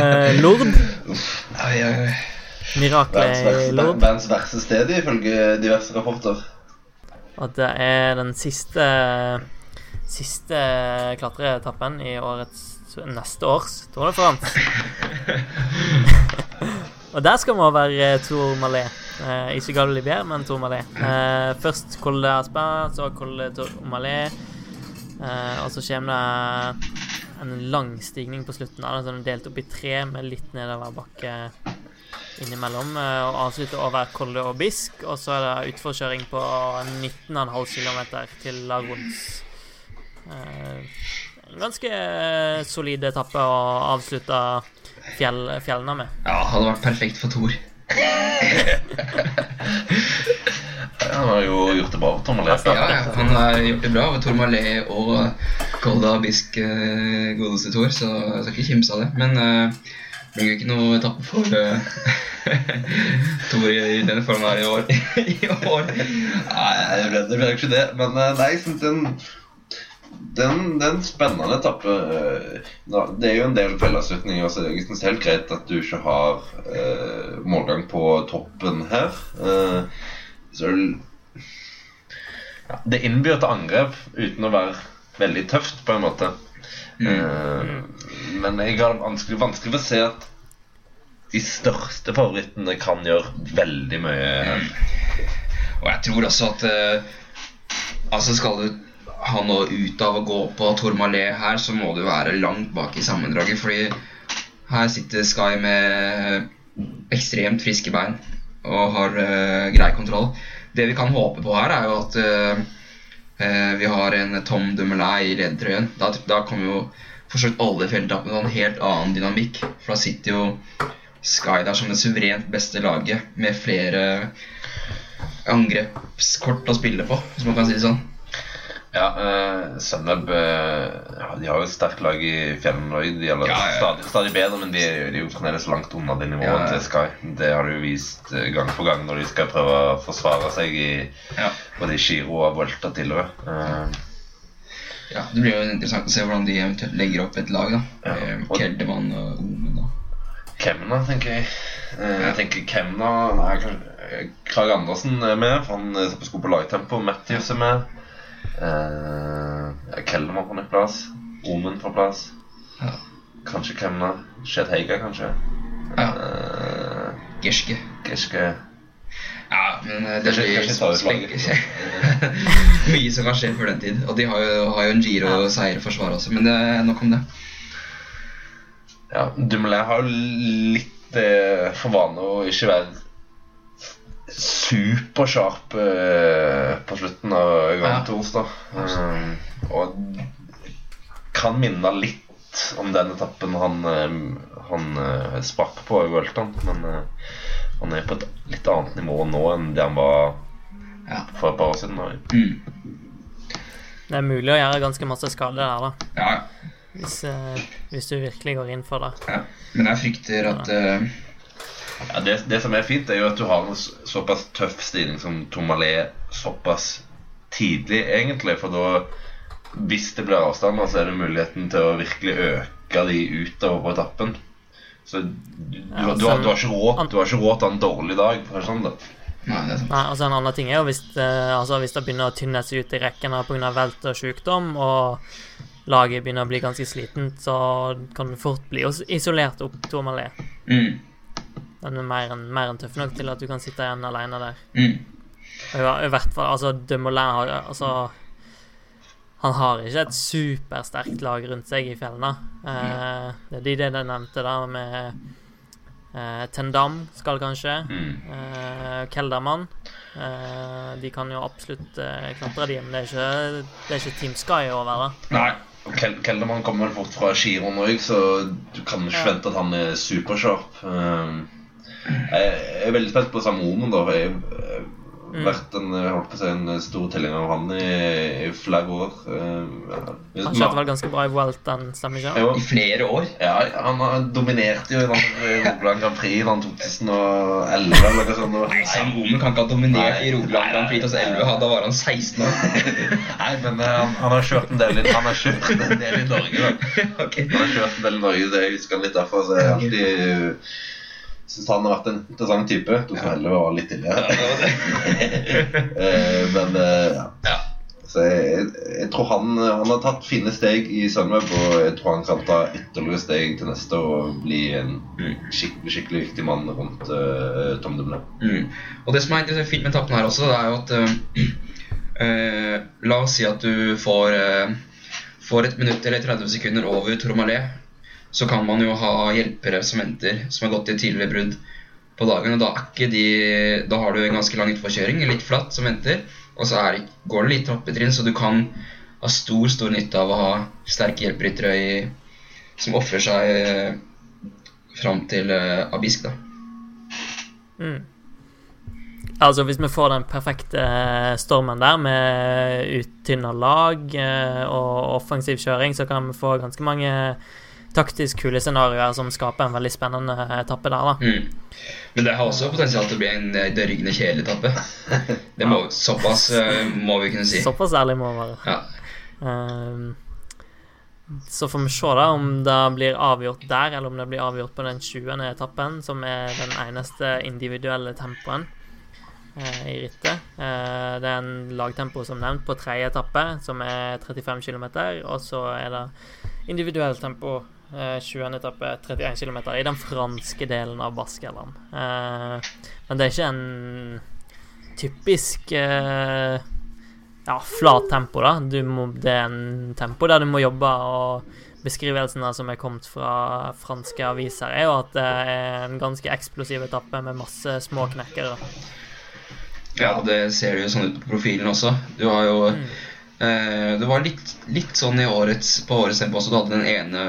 Eh, Lord.
Oi, oi, oi.
Miraklet i Lord.
verdens verste sted, ifølge diverse rapporter.
Og det er den siste Siste klatreetappen i årets neste års Tour de France. og der skal vi over eh, Tour Malé. Eh, ikke Gal Olivier, men Tour Malé. Eh, først Col de Aspin, så Col de Tour Malais. Eh, og så kommer det en lang stigning på slutten av den er delt opp i tre med litt nedoverbakke innimellom. eh, Og avslutter over Col de Bisk. og så er det utforkjøring på 19,5 km til Lagons. Eh, ganske solid etappe å avslutte fjell, fjellene med.
Ja, hadde vært perfekt for Thor.
Han har jo gjort det bra på Tom Alea.
Ja, ja, han har gjort det bra over Tor Malé og Kolda Bisk, eh, godeste Thor, så jeg skal ikke kimse av det. Men uh, det blir jo ikke noe etappe for uh, Tor i denne formen her i år. I år.
Nei, det blir, det blir ikke det. Men uh, nei, jeg synes den det er, en, det er en spennende etappe. Eh, Det er jo en del fellesutninger. så jeg det er helt greit at du ikke har eh, målgang på toppen her. Eh, så ja, det innbyr til angrep uten å være veldig tøft, på en måte. Eh, men jeg har vanskelig, vanskelig for å se at de største favorittene kan gjøre veldig mye her.
Og jeg tror også at eh, Altså skal du ha noe ut av å gå på Tourmalet her, så må du være langt bak i sammendraget. Fordi her sitter Sky med ekstremt friske bein og har uh, grei kontroll. Det vi kan håpe på her, er jo at uh, uh, vi har en Tom Dumoulin i ledertrøyen. Da, da kommer jo forsøkt alle fjelletappene med en helt annen dynamikk. For da sitter jo Sky der som det suverent beste laget med flere angrepskort å spille på, hvis man kan si det sånn.
Ja, uh, Sunweb uh, ja, De har jo et sterkt lag i fjellene. De er
Ja, ja.
Stadig, stadig bedre, men de, er- jo fremdeles langt unna det nivået til Sky. Det har de jo vist eh, gang på gang når de skal prøve å forsvare seg i både Giro og Volta til og med.
Uh, Ja, Det blir jo interessant å se hvordan de eventuelt legger opp et lag. da
Ja, og-
Kelderman og Omen. da
Kemna, tenker jeg. Eh. Jeg tenker Kemna eh, Krag Andersen er med, for han er på sko på lagtempo. Matthews er med. Uh, Kellermann på nok plass. Omen på plass.
Ja.
Kanskje Kemna. Shed Heiga, kanskje.
Ja.
Eh,
Gerske.
Gerske
Ja, men eh, det
ut
spek- Mye som kan skje før den tid. Og de har jo, har jo en Giro-seier å forsvare også, men det er nok om det.
Ja, Dumoulin har jo litt eh, for vane å ikke være supersharp eh, på slutten av gangen
Ja.
onsdag. um, Og kan minne litt om den etappen han, eh, han eh, sprakk på i Vueltaen. Men eh, han er på et litt annet nivå nå enn det han var
Ja.
for et par år siden.
Mm.
Det er mulig å gjøre ganske masse skade der, da.
Ja,
Hvis, uh, hvis du virkelig går inn for det.
ja. Men jeg frykter at eh,
Ja, det, det som er fint, er jo at du har en såpass tøff stilling som Tomalé såpass tidlig, egentlig. For da, hvis det blir avstander, så er det muligheten til å virkelig øke de utover på etappen. Så du, du,
Ja,
du, har, du, har ikke råd, du har ikke råd til en dårlig dag. For å si det sånn da.
Nei, det.
Nei, altså En annen ting er jo hvis det, altså hvis det begynner å tynne seg ut i rekkene pga. velt og sykdom, og laget begynner å bli ganske slitent, så kan du fort bli isolert opp Tourmalet.
Mm.
Den er mer enn mer enn tøff nok til at du kan sitte igjen alene der.
Mm.
I, hvert fall Altså, Dumoulin har Altså Han har ikke et supersterkt lag rundt seg i fjellene. Eh, det er de det jeg nevnte, da, med eh, Tendam skal kanskje.
Mm.
Eh, Keldermann. Eh, de kan jo absolutt eh, klatre, de, men det er ikke, det er ikke Team Sky over det.
Nei.
Kel Keldermann kommer vel fort fra Giron òg, så du kan ikke
Ja.
vente at han er supersharp. Um, jeg er veldig spent på Samonen, da. for Jeg har
Mm.
vært en, holdt på å si, en stor tilhenger av han i, i flere år. Um, ja.
Han kjørte vel ganske bra i Vueltaen, stemmer ikke?
Jo.
I flere år.
Ja, han har dominerte jo i den Rogaland Grand Prix i 2011 eller noe sånt. og-
Nei, Sam Omen kan ikke ha dominert i Rogaland Grand Prix 2011. Da var han 16 år.
Nei, men eh, han, han har kjørt en del i, han har kjørt en del i Norge. da
ok.
Han har kjørt en del i Norge, det husker han litt derfor. Så jeg alltid syns han har vært en interessant type. Du som heller var litt tidligere. Eh, men eh, ja. Så jeg, jeg tror han, han har tatt fine steg i Sunweb, og jeg tror han kan ta ytterligere steg til neste og bli en skikkelig skikkelig viktig mann rundt uh, Tom Dumoulin.
Mm. Og det som er fint med etappen her også, det er jo at uh, uh, La oss si at du får, eh, får et minutt eller 30 sekunder over Tourmalet. Så kan man jo ha hjelpere som venter, som har gått i tidligere brudd på dagen. Og da, de, da har du en ganske lang utforkjøring, litt flatt, som venter. Og så er, går det litt trappetrinn, så du kan ha stor stor nytte av å ha sterke hjelperyttere som ofrer seg eh, fram til eh, Abisk. da.
Mm. Altså, hvis vi får den perfekte eh, stormen der, med uttynna lag eh, og offensiv kjøring, så kan vi få ganske mange taktisk kule scenarioer som skaper en veldig spennende etappe der, da.
Mm. Men det har også potensial til å bli en eh, dørgende kjedelig etappe. Det må, såpass eh, må vi kunne si.
Såpass ærlig må vi være.
Ja.
Um, så får vi se da om det blir avgjort der, eller om det blir avgjort på den 20. etappen, som er den eneste individuelle tempoen eh, i rittet. Eh, det er en lagtempo, som nevnt, på tredje etappe, som er 35 km. Og så er det individuelt tempo, eh, 20. etappe, 31 km, i den franske delen av Baskeland. Eh, men det er ikke en typisk eh, ja, flat tempo, da. Må, det er en tempo der du må jobbe, og beskrivelsene som er kommet fra franske aviser, er jo at det er en ganske eksplosiv etappe med masse små knekkere.
Ja, det ser jo sånn ut på profilen også. Du har jo mm. eh, Det var litt, litt, sånn i årets, på årets tempo også. Du hadde den ene,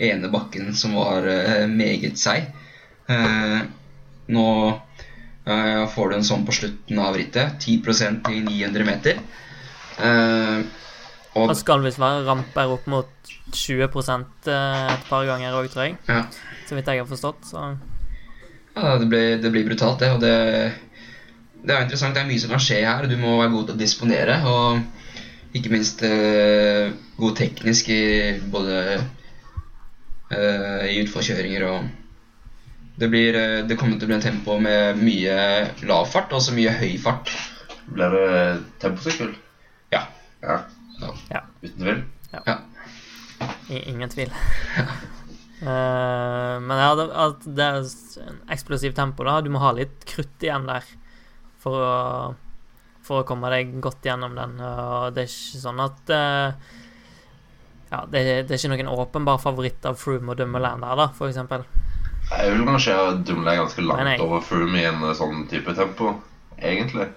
ene bakken som var eh, meget seig. Eh, nå Uh, får du en sånn på slutten av rittet. 10% i 900 meter.
Og det skal visst være ramper opp mot 20 eh, et par ganger òg, tror jeg. Ja. Så vidt jeg har forstått. Så.
Ja, det blir, det blir brutalt, det. Og det, det, er interessant. Det er mye som kan skje her. Du må være god til å disponere. Og ikke minst uh, god teknisk i både uh, i utforkjøringer og det, blir, eh, det, kommer til å bli en tempo med mye lav fart og så mye høy fart.
Blir det temposykkel?
Ja.
ja.
ja.
Uten tvil?
Ja. ja.
Ingen tvil. uh, men ja, det, det, er en eksplosiv tempo. da Du må ha litt krutt igjen der for å, for å komme deg godt gjennom den. Og det er ikke sånn at uh, Ja, det, det, er ikke noen åpenbar favoritt av Froome og Dummerland der, da, for eksempel.
Jeg vil kanskje dumle ganske langt nei, nei. over Froome i en sånn type tempo, egentlig.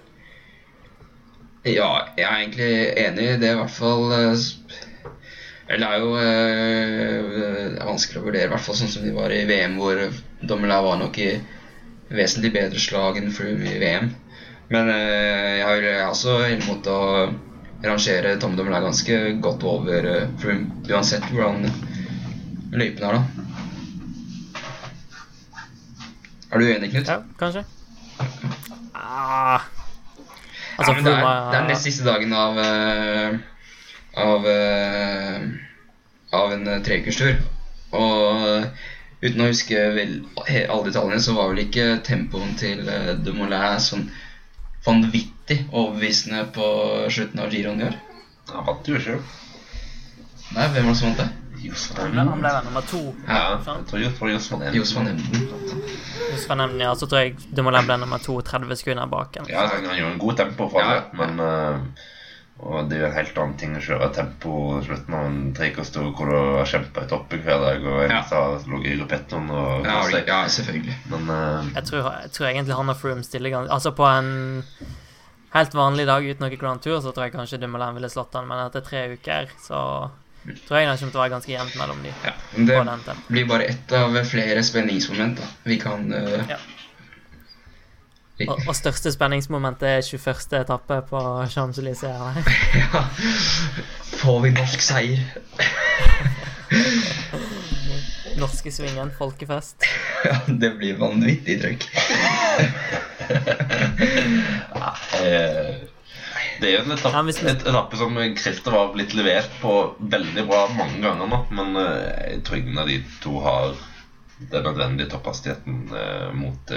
Ja, jeg er egentlig enig i det, i hvert fall eh, Eller det er jo øh, det er vanskelig å vurdere, i hvert fall sånn som de var i VM, hvor Dommelai var nok i vesentlig bedre slag enn Froome i VM. Men øh, jeg har også hele måte å rangere Tom Dommelai ganske godt over Froome, uansett hvordan løypen er, da. Er du uenig, Knut?
Ja, kanskje. Ah.
Altså, ja, men det er, det er nest siste dagen av uh, av uh, av en treukerstur. Og uten å huske vel, alle detaljene, så var vel ikke tempoen til Dumoulin sånn vanvittig overbevisende på slutten av giroen i år.
Han vant jo ikke.
Nei, hvem var det som vant det?
Jos van Emden. Han ble vel nummer to.
Ja, jeg tror Jos van Emden.
Jos van Emden.
Jos van Emden, ja. Så tror jeg Dumoulin ble nummer to 30 sekunder bak.
Ja, han gjorde en god tempo for ja. det, men uh, og det er jo en helt annen ting å kjøre tempo i slutten av en trekoster hvor du har kjempa i toppen hver dag og ja. har ligget i repetten og
ja, ja, selvfølgelig.
Men uh,
jeg, tror, jeg, tror, egentlig han og Froome stiller ganske Altså på en helt vanlig dag uten noe Grand Tour, så tror jeg kanskje Dumoulin ville slått han, men etter tre uker, så tror jeg det kommer til å være ganske jevnt mellom de.
Ja, det blir bare ett av flere spenningsmoment da. vi kan uh, ja.
Og, og, største spenningsmoment er 21. etappe på Champs-Élysées.
ja. Får vi norsk seier?
Norske svingen, folkefest.
ja, det blir vanvittig trøkk.
eh, det er jo en etappe, et etappe som Christer har blitt levert på veldig bra mange ganger nå. Men uh, jeg tror ingen av de to har den nødvendige topphastigheten uh, mot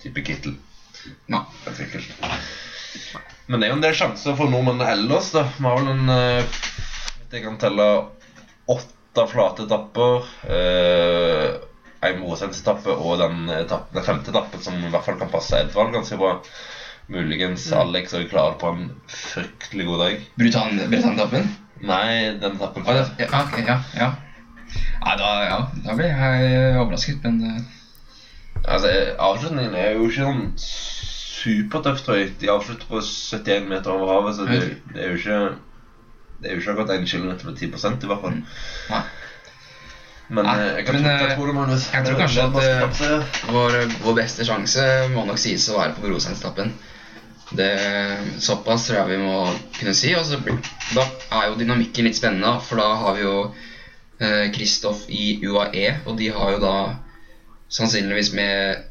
type Kittel.
Nei,
helt sikkert. Men det er jo en del sjanser for nordmenn ellers. da Vi har vel en uh, Jeg kan telle åtte flate etapper. Uh, en morosendsetappe og den, etappen, den femte etappen som i hvert fall kan passe Edvald ganske bra. Muligens mm. Alex er klar på en fryktelig god dag.
Britannia-etappen?
Nei, den etappen.
Ah, ja, okay, ja, ja. Ja, da, ja, da ble jeg overrasket, men uh...
Altså, Avslutningen er jo ikke sånn supertøff, høyt. De avslutter på 71 meter over havet, så det, det er jo ikke Det er jo ikke akkurat 1 km med 10% i hvert fall.
Nei.
Men
ja,
jeg, kan men, tro, jeg tror det, Magnus.
Jeg tror kanskje at uh, vår, vår, beste sjanse må nok sies å være på Brosenstappen. Det, såpass tror jeg vi må kunne si. Og så, da er jo dynamikken litt spennende, for da har vi jo Kristoff eh, i UAE, og de har jo da sannsynligvis med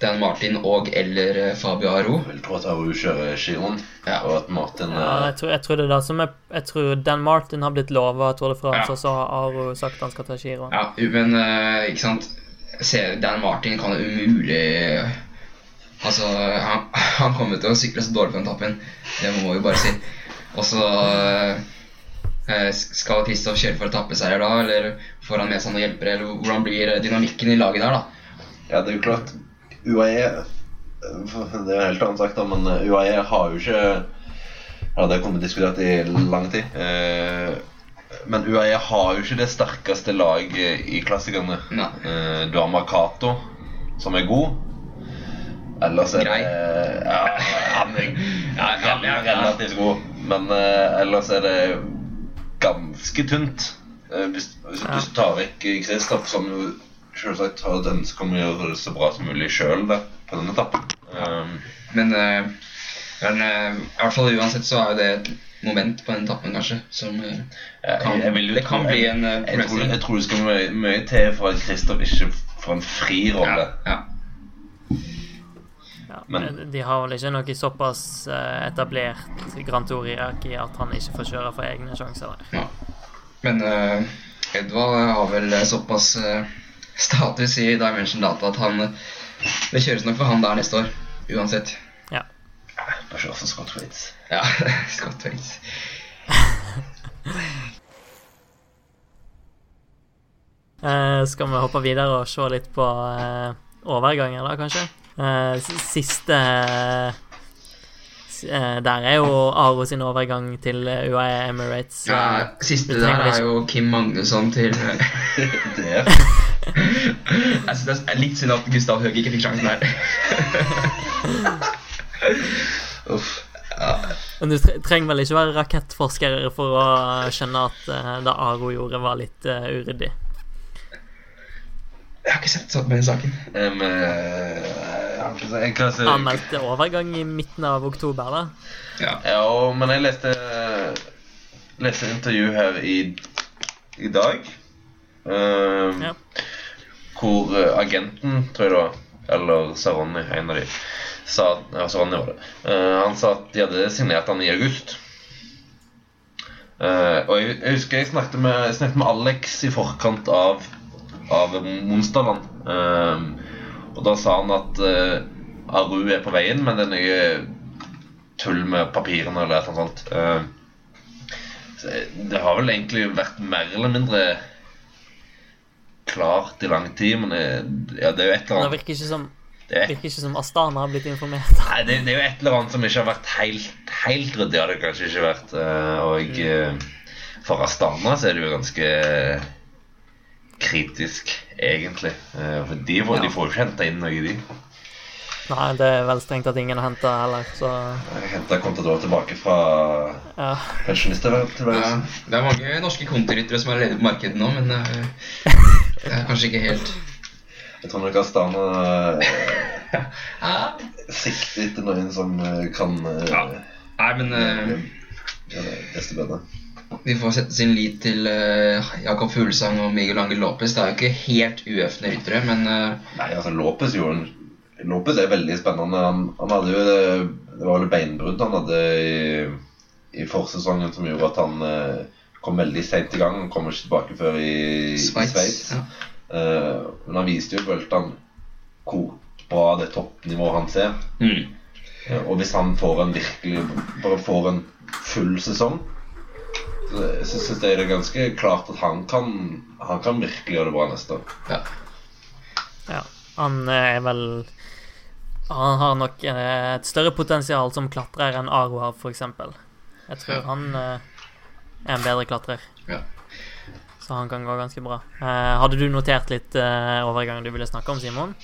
Dan Martin og eller eh, Fabio Aro.
Jeg vil tro at Aro kjører
Ja.
og at Martin
Ja,
eh,
jeg, tror, jeg tror det er det som er Jeg tror Dan Martin har blitt lova Tour de France,
Ja.
og så har Aro sagt han skal ta giroen.
Ja, men uh, ikke sant Se, Dan Martin kan jo umulig Altså, han, han kommer til å sykle så dårlig på den tappen. Det må vi bare si. Og så uh, Skal Kristoff kjøre for etappeseier da, eller får han med seg noen hjelpere? Eller hvordan blir dynamikken i laget der, da?
Ja, det er jo klart UAE eh, Det er jo helt annet sagt, da, men eh, UAE har jo ikke Ja, det har kommet diskutert i lang tid. Eh, Men UAE har jo ikke det sterkeste laget i klassikerne.
Nei.
Eh, Du har Makato, som er god. Ellers er
Grei.
det Ja, han er relativt god. Men ellers er det ganske tynt. Hvis, hvis, du tar vekk Kristoff, som jo selvsagt har et ønske om å gjøre det så bra som mulig sjøl på denne etappen. Um,
Men, uh, men uh, i hvert fall uansett så er jo det et moment på den etappen, kanskje, som uh,
jeg-
kan,
jeg vil jo
Det
tro-
kan bli en eh,
jeg, tror, jeg tror det skal mye, mye til for at Kristoff ikke får en fri rolle.
Ja, ja.
Ja,
Men-
de har vel ikke noe såpass etablert Grand Tour-hierarki at han ikke får kjøre for egne sjanser der.
Ja. Men uh, Edvald har vel såpass status i Dimension Data at han Det kjøres nok for han der neste år. Uansett.
Ja.
Bare se for Scott Waits.
Ja, Scott Waits.
uh, skal vi hoppe videre og se litt på uh, overganger, da, kanskje? Uh, siste Der er jo Aro sin overgang til UAE Emirates.
Ja, siste der er jo Kim Magnusson til
Det
Jeg synes det er litt synd at Gustav Høeg ikke fikk sjansen her.
Uff.
Men du trenger vel ikke være rakettforsker for å skjønne at eh, det Aro gjorde, var litt eh, uryddig.
Jeg har ikke sett sånn med saken.
Um,
Han meldte overgang i midten av oktober, da.
Ja.
Ja, men jeg leste Leste intervju her i, i dag. Um,
Ja.
Hvor eh, agenten, tror jeg det var, eller Saronni, en av de, sa Ja, Saronni var det. uh, han sa at de hadde signert han i august. Uh, og jeg, jeg husker jeg snakket med, jeg snakket med Alex i forkant av, av Monsterland. Uh, og da sa han at Aru er på veien, men det er noe tull med papirene eller noe sånt. Det har vel egentlig vært mer eller mindre klart i lang tid, men det, ja, det er jo et eller
Det
annet
virker ikke som,
det er,
virker ikke som Astana har blitt informert.
Nei, det, det er jo et eller annet som ikke har vært helt, helt ryddig. Har det kanskje ikke vært. eh, Og eh, for Astana så er det jo ganske kritisk, egentlig. Eh, For de får, de
Ja.
får jo ikke henta inn noe, de.
Nei, det er vel strengt at ingen har henta heller, så
henta Contador tilbake fra
ja.
Ja, det er mange norske kontoryttere som er ledige på markedet nå, men eh, det er kanskje ikke helt
Jeg tror nok Astana uh,
ja.
sikter etter noen som eh, kan eh,
Ja. Nei, men eh,
det
vi får sette sin lit til uh, Jakob Fuglesang og Miguel Angel Lopez. Det er jo ikke helt uøfne ryttere, men uh,
Nei, altså Lopez gjorde en Lopez er veldig spennende. Han, han hadde jo det, det var vel beinbrudd han hadde i, i forsesongen som gjorde at han eh, kom veldig seint i gang. Han kommer ikke tilbake før i,
Sveits. Ja.
Uh, men han viste jo i hvor bra det toppnivået han ser.
Mm.
Uh, og hvis han får en virkelig bare får en full sesong, så syns jeg det er ganske klart at han kan, han kan virkelig gjøre det bra neste år.
Ja.
ja. Han er vel Han har nok eh, et større potensial som klatrer enn Aro har, for eksempel. Jeg tror han eh, er en bedre klatrer.
Ja.
Så han kan gå ganske bra. Eh, hadde du notert litt eh, overgang du ville snakke om, Simon?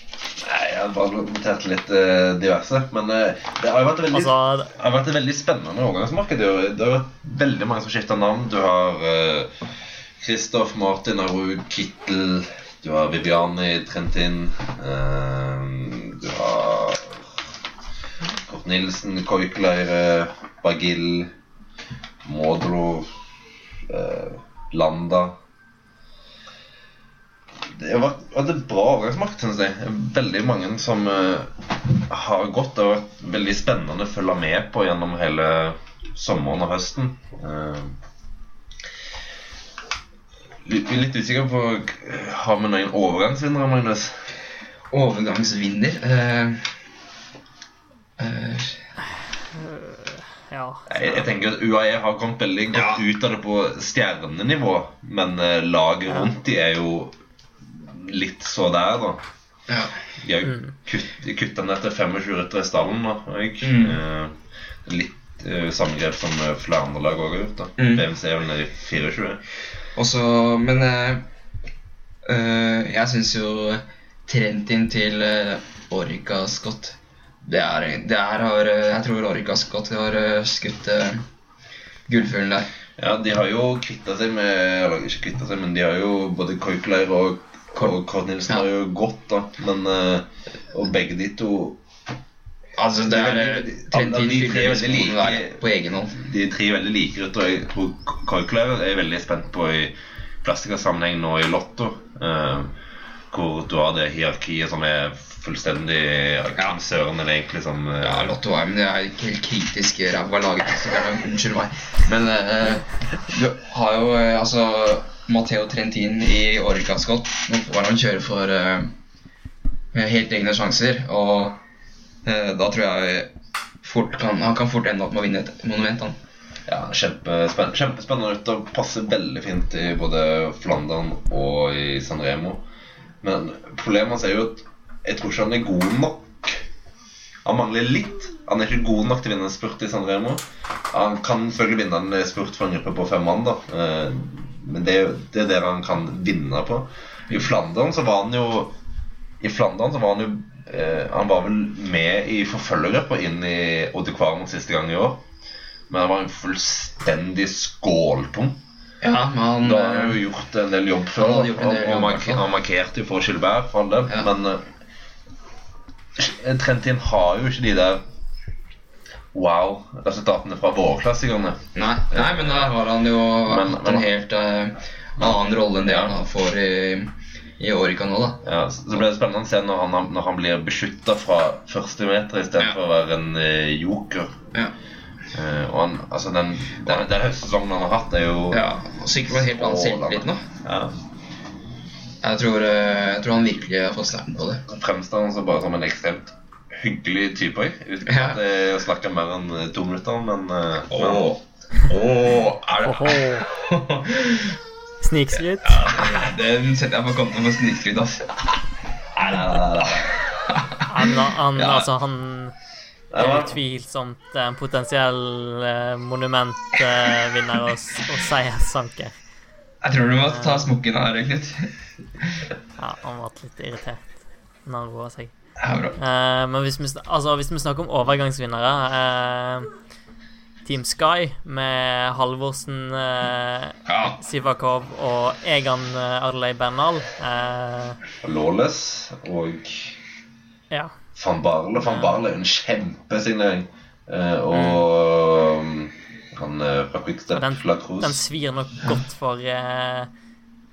Nei, jeg hadde bare notert litt eh, diverse. Men eh, det har jo vært veldig
Altså,
Det har vært et veldig spennende overgangsmarked. Det har- Det har vært veldig mange som skifter navn. Du har eh, Christoph, Martin, Aru, Kittel Du har Viviani, Trentin eh, Du har Kort Nilsen, Koikleire, Bagil Modro Landa det var, var det bra overgangsmakt, syns jeg. Veldig mange som eh, har gått. Det har vært veldig spennende å følge med på gjennom hele sommeren og høsten. Eh, litt, litt usikker på Har vi noen overgangsvinnere, Magnus?
Overgangsvinner uh, eh,
Ja.
Jeg, jeg tenker at UAE har kommet veldig godt
Ja.
ut av det på stjernenivå, men eh, laget rundt de er jo litt så der, da.
Ja.
De har jo de kutta ned til 25 ryttere i stallen Da, Jeg,
Mm.
eh, litt eh, samme grep som flere andre lag òg har gjort. da
Mm.
BMC er vel nede i 24.
Også, Men eh, eh, jeg syns jo Trentin til uh, Orga Scott Det er, det er har, eh, Jeg tror Orica Scott har eh, skutt uh, gullfuglen der.
Ja, de har jo kvitta seg med Eller ikke kvitta seg, men de har jo både Koikleir og Kornilsen Nilsen
Ja.
har jo gått, da. Men uh, Og begge de to
Altså, det er
De- de tre er veldig like. er ryttere. Jeg tror Koikleir er veldig spent på i plastikkersammenheng nå i Lotto. Uh, hvor du har det hierarkiet som er fullstendig
Ja.
eller egentlig som uh,
Ja, Lotto er, men det er ikke helt kritisk ræva laget. så det er- Unnskyld meg. Men uh, du har jo uh, altså Matteo Trentin i Orica Scott. Nå får han kjøre for eh, helt egne sjanser, og eh, da tror jeg fort kan, han kan fort ende opp med å vinne et monument. han.
Ja, kjempespennende, kjempespennende ut og passer veldig fint i både Flandern og i San Remo. Men problemet er jo at jeg tror ikke han er god nok. Han mangler litt. Han er ikke god nok til å vinne en spurt i San Remo. Han kan selvfølgelig vinne en spurt for en gruppe på fem mann, da. Eh, Men det, det er det han kan vinne på. I Flandern så var han jo I Flandern så var han jo eh, Han var vel med i forfølgergruppa inn i Odde Kvarmen siste gang i år. Men han var en fullstendig skåltom.
Ja, men han
Da har han
eh,
jo gjort en del jobb før.
Hadde gjort
og,
del
og,
jobb,
mark han markerte jo for Gilbert, for all del.
Ja.
Men eh, Trentin har jo ikke de der wow-resultatene fra vårklassikerne.
nei, nei, men der har han jo
Men-
hatt
men-
en helt uh, annen rolle enn det han får i, i Orica nå, da.
Ja, så det blir spennende å se når han, når han blir beskytta fra første meter istedenfor
Ja.
å være en uh, joker.
Ja.
Uh, og han, altså den, den, den høstsesongen han har hatt, er jo
Ja, sikkert helt annen selvtillit nå.
Ja,
Jeg tror, eh, jeg tror han virkelig har fått snerten på det.
fremstår han som bare som en ekstremt hyggelig type. Uten
Ja.
at jeg snakker mer enn eh, to minutter, men eh,
Åh, Åh, er det
Oho. Snikskryt.
Den setter jeg på konto for snikskryt, altså.
Nei, nei, nei, nei.
Han, han,
Ja.
altså, han
Det
er utvilsomt en potensiell eh, monumentvinner og, og seierssanker.
Jeg tror du må ta smokken her, Knut.
Ja, han ble litt irritert når han roa seg.
Ja, bra.
Uh, men hvis vi, altså, hvis vi snakker om overgangsvinnere uh, Team Sky med Halvorsen, eh,
Ja.
Sivakov og Egan eh, Arley Bernal. Eh,
Lawless og
ja.
van Barle. Van Barle er en kjempesignering. Eh, og um, han eh, fra Quickstep,
Den, den svir nok godt for uh,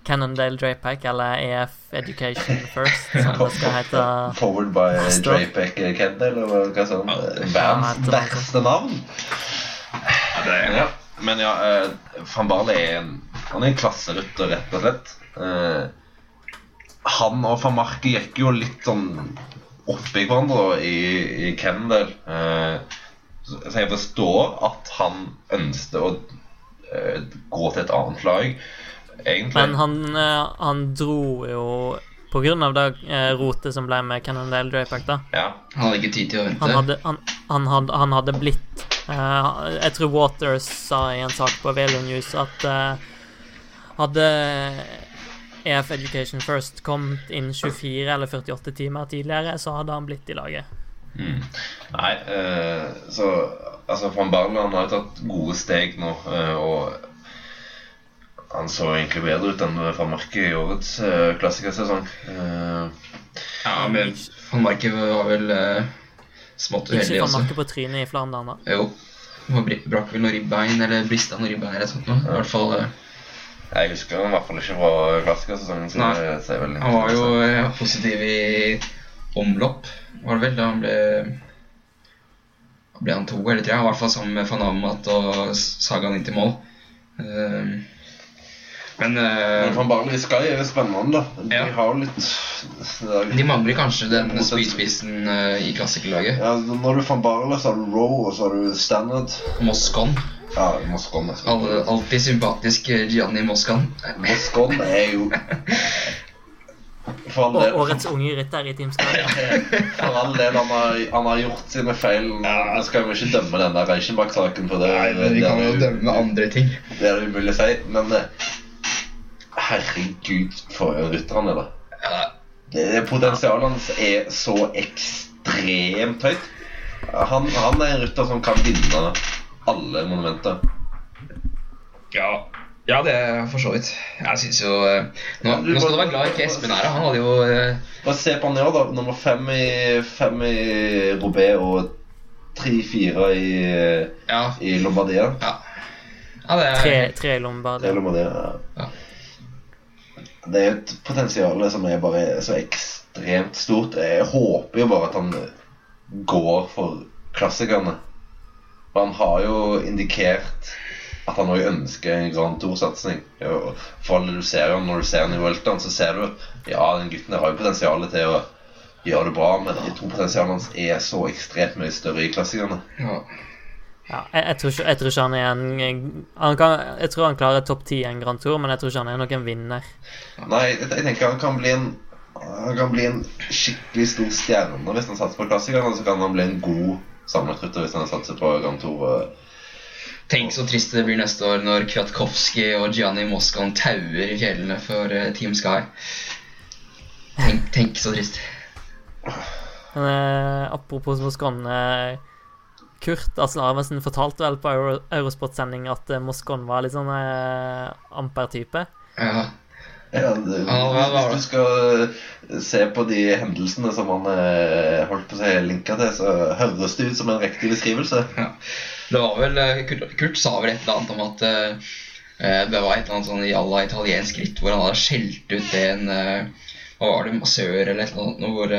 Cannondale Drapack, eller EF Education First, som det skal hete.
Forward by
Står.
Drapek Kendall, eller hva sånn.
Ja,
Verdens
det var-
verste navn. Ja, men ja, uh, Van Barle er en Han er en klasserytter, rett og slett. Uh, han og van Marke gikk jo litt sånn oppi hverandre i, i Kendal. Eh, så jeg forstår at han ønsket å uh, gå til et annet lag, egentlig.
Men han, uh, han dro jo på grunn av det uh, rotet som ble med Cannondale Draypack, da.
ja.
Han hadde ikke tid til å vente.
Han hadde, han, han hadde, han hadde blitt Jeg tror Waters sa i en sak på Velo News at hadde EF Education First kommet inn 24 eller 48 timer tidligere, så hadde han blitt i laget.
Mm. Nei, eh, så Altså, van Barland har jo tatt gode steg nå, eh, og han så egentlig bedre ut enn van Marke i årets eh, klassikersesong. Eh,
Ja, men van Marke var vel eh, smått uheldig
Ikke
Van
Marke på trynet i Flandern, da.
Jo. Han brakk vel noen ribbein, eller brista noen ribbein eller noe sånt. nå. I hvert fall
Jeg husker han i hvert fall ikke fra klassikersesongen.
Han var jo positiv i omlopp, var det vel, da han ble Ble han to eller tre? I hvert fall sammen med van Amat og Sagan inn til mål. Eh, Men
Men Van Barley Sky er spennende, da. De
Ja.
har litt
de mangler kanskje den spydspissen uh, i klassikerlaget.
ja, Når du Van Barley, så har du Roe, og så har du Standard.
Moscon.
Ja, Moscon er
Alltid sympatisk eh, Gianni Moscon.
Moscon er jo all del,
årets unge rytter i Team Sky.
for all del han, har, han har gjort sine feil. Ja. skal vi ikke dømme den der Reichenbach-saken, på det,
Nei, men vi kan jo dømme andre ting.
det er det umulig å si. Men eh, herregud, for en rytter han er, da.
Ja,
Det- Potensialet hans er så ekstremt høyt. Han, han er en rytter som kan vinne alle monumenter.
ja, ja det er for så vidt. Jeg syns jo eh, nå, nå skal du være glad i hva Espen er. her. Han hadde jo eh,
Bare se på han i år, da. Nummer fem i, fem i Robé og tre-fire i,
Ja.
i Lombardia.
ja. ja det er
Tre, tre i
Lombardia. Tre Lombardia.
Ja.
Det er et potensial som er bare så ekstremt stort. Jeg håper jo bare at han går for klassikerne. For han har jo indikert at han også ønsker en Grand Tour-satsing. For du ser han, når du ser han i Welton, så ser du ja, den gutten der har jo potensial til å gjøre det bra, men jeg tror potensialet hans er så ekstremt mye større i klassikerne.
ja.
Ja, jeg, jeg, tror ikke, jeg tror ikke han er en han kan, Jeg tror han klarer topp ti i en Grand Tour, men jeg tror ikke han er noen vinner.
Nei, jeg, jeg tenker han kan bli en Han kan bli en skikkelig stor stjerne hvis han satser på klassikerne. Så kan han bli en god sammenrytter hvis han satser på Grand Tour.
Tenk så trist det blir neste år når Kwiatkowski og Gianni Moscon tauer i fjellene for eh, Team Sky. Tenk, tenk så trist.
Men eh, apropos Moscon eh, Kurt Asle Arvesen fortalte vel på Euro, Eurosport-sending at eh, Moscon var litt sånn eh, amper-type.
Ja.
Ja, det? hvis du skal eh, se på de hendelsene som han eh, holdt på å si linka til, så høres det ut som en riktig beskrivelse.
Ja. Det var vel eh, Kurt, sa vel et eller annet om at eh, det var et eller annet sånn i alla italiensk ritt hvor han hadde skjelt ut en uh, Hva var det, massør eller et eller annet noe hvor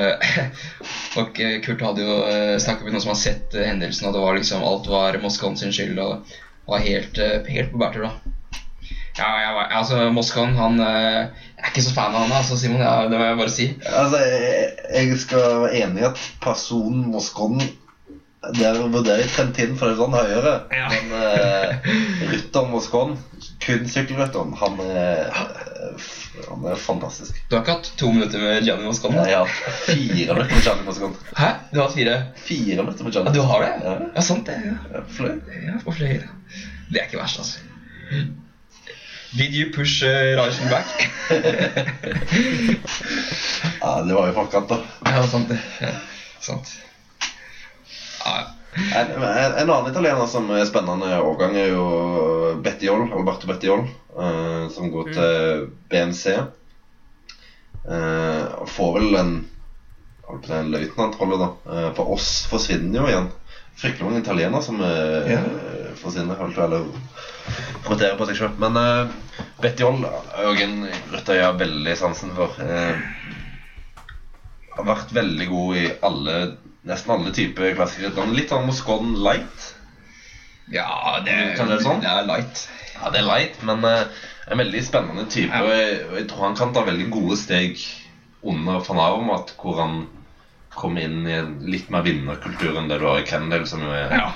og Kurt hadde jo uh, snakket med noen som har sett hendelsen, og det var liksom alt var Moskvan sin skyld og var helt, helt på bærtur, da. Ja, jeg, altså, Moskvan han Jeg er ikke så fan av han, altså, Simon. Ja, det må jeg bare si.
Altså, jeg, jeg skal være enig i at personen Moscon der vurderer jeg Trentin for det er sånn høyere.
Ja.
Men uh, rytteren Moscon, kun sykkelrytteren, han er, han er fantastisk.
Du har ikke hatt to minutter med Gianni Moscon?
Jeg har hatt fire minutter med Gianni Moscon.
Hæ? Du har hatt fire?
Fire minutter med
Ja, du har det?
Ja.
Ja, sant det. Ja.
Ja, fløy.
Ja, på flere. Det er ikke verst, altså. Did you push uh, Rajan back?
Ja, det var jo forkant, da.
ja, sant det. Ja, sant.
En, en, en annen italiener som er spennende årgang, er jo Bettiol, Alberto Bettiol, uh, som går til BMC. Uh, får vel en en løytnantrolle, da. Uh, for oss forsvinner jo igjen. Fryktelig mange italienere som uh,
Ja.
forsvinner. Holdt eller roterer på seg sjøl. Men uh, Bettiol jo en rytter jeg har veldig sansen for. Uh, har vært veldig god i alle nesten alle typer klassikere. Litt sånn Moscon light.
ja det,
det være sånn?
det er light.
Ja, det er light, men uh, en veldig spennende type.
Ja.
Og jeg, og jeg tror han kan ta veldig gode steg under van Avermat, hvor han kommer inn i litt mer vinnerkultur enn det du har i Kendal, som jo er
Ja,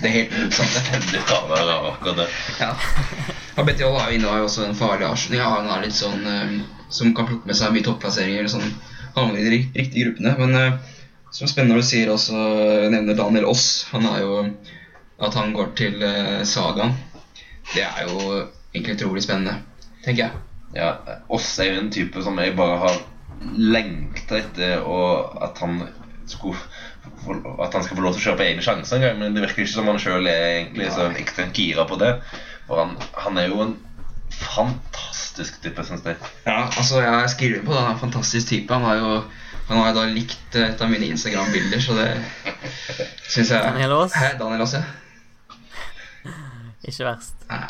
det er helt det.
fravær av akkurat det.
Ja. Betty er jo har jo også en farlig avslutning. Ja, han er litt sånn eh, som kan plukke med seg mye topplasseringer. Sånn, havner i de riktige gruppene. Men eh, som spennende du sier også nevner Daniel Aas. Han er jo At han går til uh, Sagaen. Det er jo egentlig utrolig spennende, tenker jeg.
Ja, Oss er jo en type som jeg bare har lengta etter og at han skulle At han skal få lov til å kjøre på egne sjanser en gang, men det virker ikke som han sjøl er egentlig så ekstremt gira på det. For han, han er jo en fantastisk type, syns jeg.
Ja, altså jeg skriver på det. Han er en fantastisk type. Han har jo han har jeg da likt eh, et av mine Instagram-bilder, så det syns jeg
Daniel Aas?
Hæ, Daniel Aas, ja.
Ikke verst.
Nei.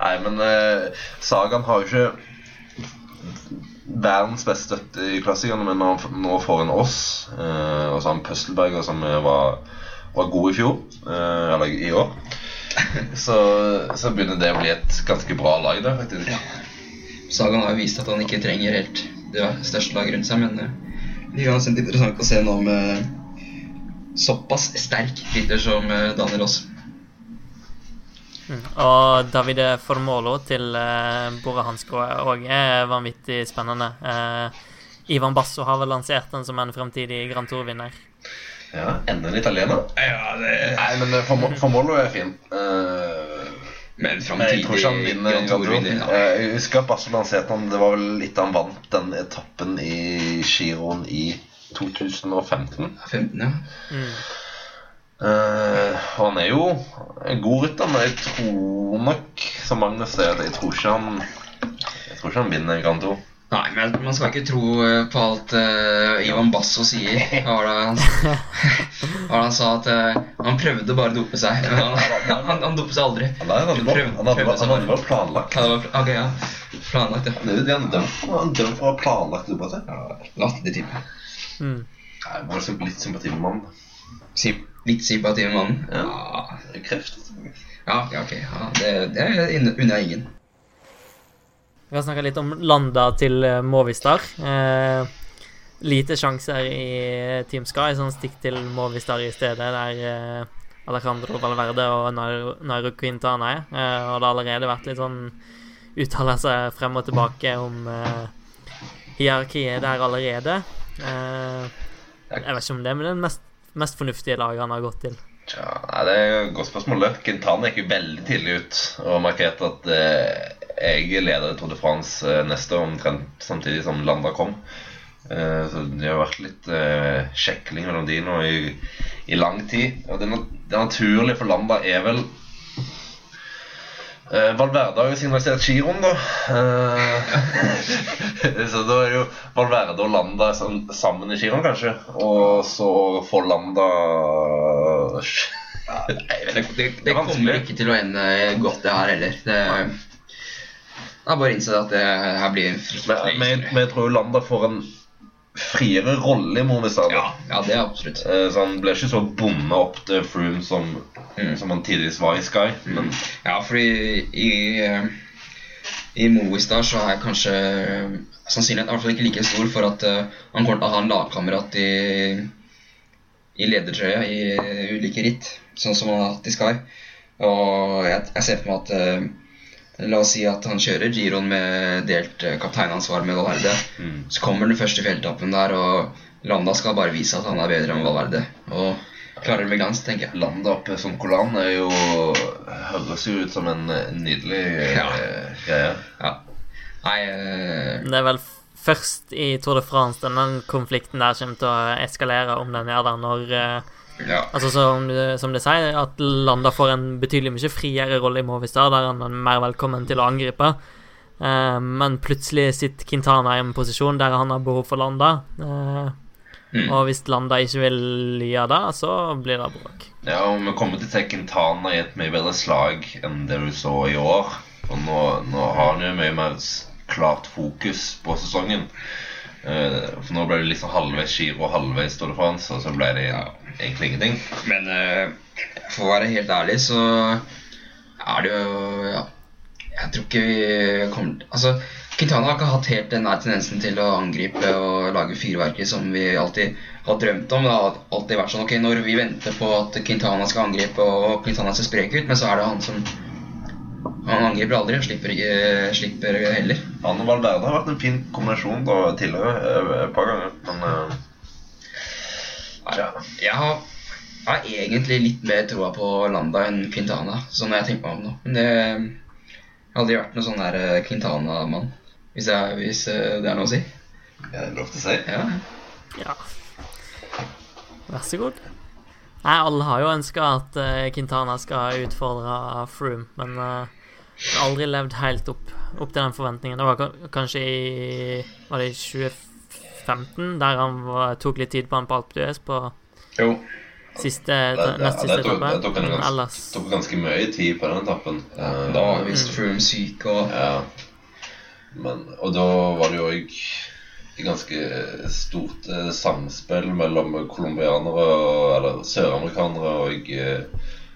Nei, men uh, Sagan har jo ikke verdens beste støtte i klassikerne, men når han nå får en Oss, uh, og så har han Pøstelberger, som var, var god i fjor, uh, eller i år, så, så, begynner det å bli et ganske bra lag der, faktisk. Ja.
Sagan har jo vist at han ikke trenger helt det største laget rundt seg, men uansett interessant å se nå med såpass sterk rytter som Daniel Aas.
Mm. Og Davide Formolo til uh, Bore Hansko òg er vanvittig spennende. Uh, Ivan Basso har vel lansert den som en fremtidig Grand Tour-vinner.
Ja, enda en italiener.
Ja, det...
Nei, men eh, Formolo er fin. Uh,
men framtidig Grand Tour-vinner.
Jeg husker at Basso lanserte. Det var vel litt han vant den etappen i Giroen i 2015.
15, ja. Mm.
Uh, han er jo en god rytter, men jeg tror nok, som Magnus sier, jeg tror ikke han Jeg tror ikke han vinner Grand Tour.
Nei, men man skal ikke tro eh, på alt uh, Ivan Basso sier. Hva var det han, han sa? At uh, han prøvde bare å dope seg. Men han, han, han dopet seg aldri.
Nei, han hadde bare planlagt.
Ja, ok, ja. Planlagt, ja.
Det han drømte for å ha planlagt dopa seg.
Ja, Latterlig type.
Mm. Nei, bare litt sympati med mannen.
Litt sympati med mannen?
Ja. Kreft.
Ja, ja, ok. Ja, det, det jeg ingen.
Vi har snakka litt om Landa til eh, Movistar. Eh, lite sjanser i Team Sky, sånn stikk til Movistar i stedet, der eh, Alejandro Valverde og Nairo Quintana er. Eh, og det har allerede vært litt sånn uttalelser frem og tilbake om eh, hierarkiet der allerede. Eh, jeg vet ikke om det er den mest mest fornuftige laget han har gått til?
Ja, nei, Det er et godt spørsmål. Quintana gikk jo veldig tidlig ut og markerte at eh, jeg leder Tour de France eh, neste omtrent samtidig som Landa kom. Eh, så det har vært litt eh, sjekling mellom de nå i, i lang tid. Og det, det naturlige for Landa er vel Uh, Valverde har jo signalisert giroen, da. Så da er jo Valverde og Landa sammen i giroen, kanskje. Og så får Landa
ja, det, det, det kommer ikke til å ende godt, det her heller. Det, jeg har bare innsett at det her blir en fryktelig
men, men, jeg tror Landa får en friere rolle i Movistar.
Ja, ja, det er absolutt.
Eh, så han blir ikke så bonde opp til Froome som, mm. som, han tidligere var i Sky. Mm. Men...
Ja, fordi i, eh, i Movistar så er kanskje sannsynligheten i hvert fall ikke like stor for at han kommer til å ha en lagkamerat i, i ledertrøya i ulike ritt, sånn som han har hatt i Sky. Og jeg, jeg ser for meg at La oss si at han kjører giroen med delt eh, kapteinansvar med Valverde. Mm. Så kommer den første fjelltappen der, og Landa skal bare vise at han er bedre enn Valverde. Og klarer det med glans, tenker jeg.
Landa oppe som Colan er jo høres jo ut som en nydelig eh, ja. greie.
Ja. Nei uh...
Det er vel først i Tour de France denne konflikten der kommer til å eskalere, om den gjør det, når uh ja. Altså som, som det sier, at Landa får en betydelig mye friere rolle i Movistar, der han er mer velkommen til å angripe. Eh, men plutselig sitter Quintana i en posisjon der han har behov for Landa. Eh, mm. Og hvis Landa ikke vil gjøre det, så blir det bråk.
Ja, og vi kommer til å se Quintana i et mye bedre slag enn det du så i år. Og nå, nå har han jo mye mer klart fokus på sesongen. Eh, for nå ble det liksom halvveis Giro og halvveis Tour de France, og så ble det ja egentlig ingenting.
Men uh, for å være helt ærlig, så er det jo Ja, jeg tror ikke vi kommer Altså, Quintana har ikke hatt helt den der tendensen til å angripe og lage fyrverkeri som vi alltid har drømt om. Det har alltid vært sånn ok, når vi venter på at Quintana skal angripe og Quintana ser sprek ut, men så er det han som han angriper aldri og slipper, slipper heller.
Han og Valverde har vært en fin kombinasjon da, tidligere eh, et par ganger. Men uh,
ja. Jeg har, har, egentlig litt mer troa på Landa enn Quintana, sånn jeg tenker meg om nå. Men det har aldri vært noen sånn der eh, Quintana-mann, hvis, hvis, eh, det er noe å si.
Ja, det er lov til å si.
Ja.
ja. Vær så god. Nei, alle har jo ønska at uh, Quintana skal utfordre Froome, men uh, har aldri levd helt opp, opp til den forventningen. Det var kanskje i Var det i 2014? 2015, der han var, tok litt tid på han på Alp d'Huez på
Jo.
siste,
Det- det-
nest
det
siste
tok-
etappe.
det tok en
Men
ganske- tok ganske mye tid på den etappen.
Ja,
Eh,
da var visst Froome syk og
Ja. Men, og da var det jo òg ganske stort eh, samspill mellom colombianere Eller søramerikanere og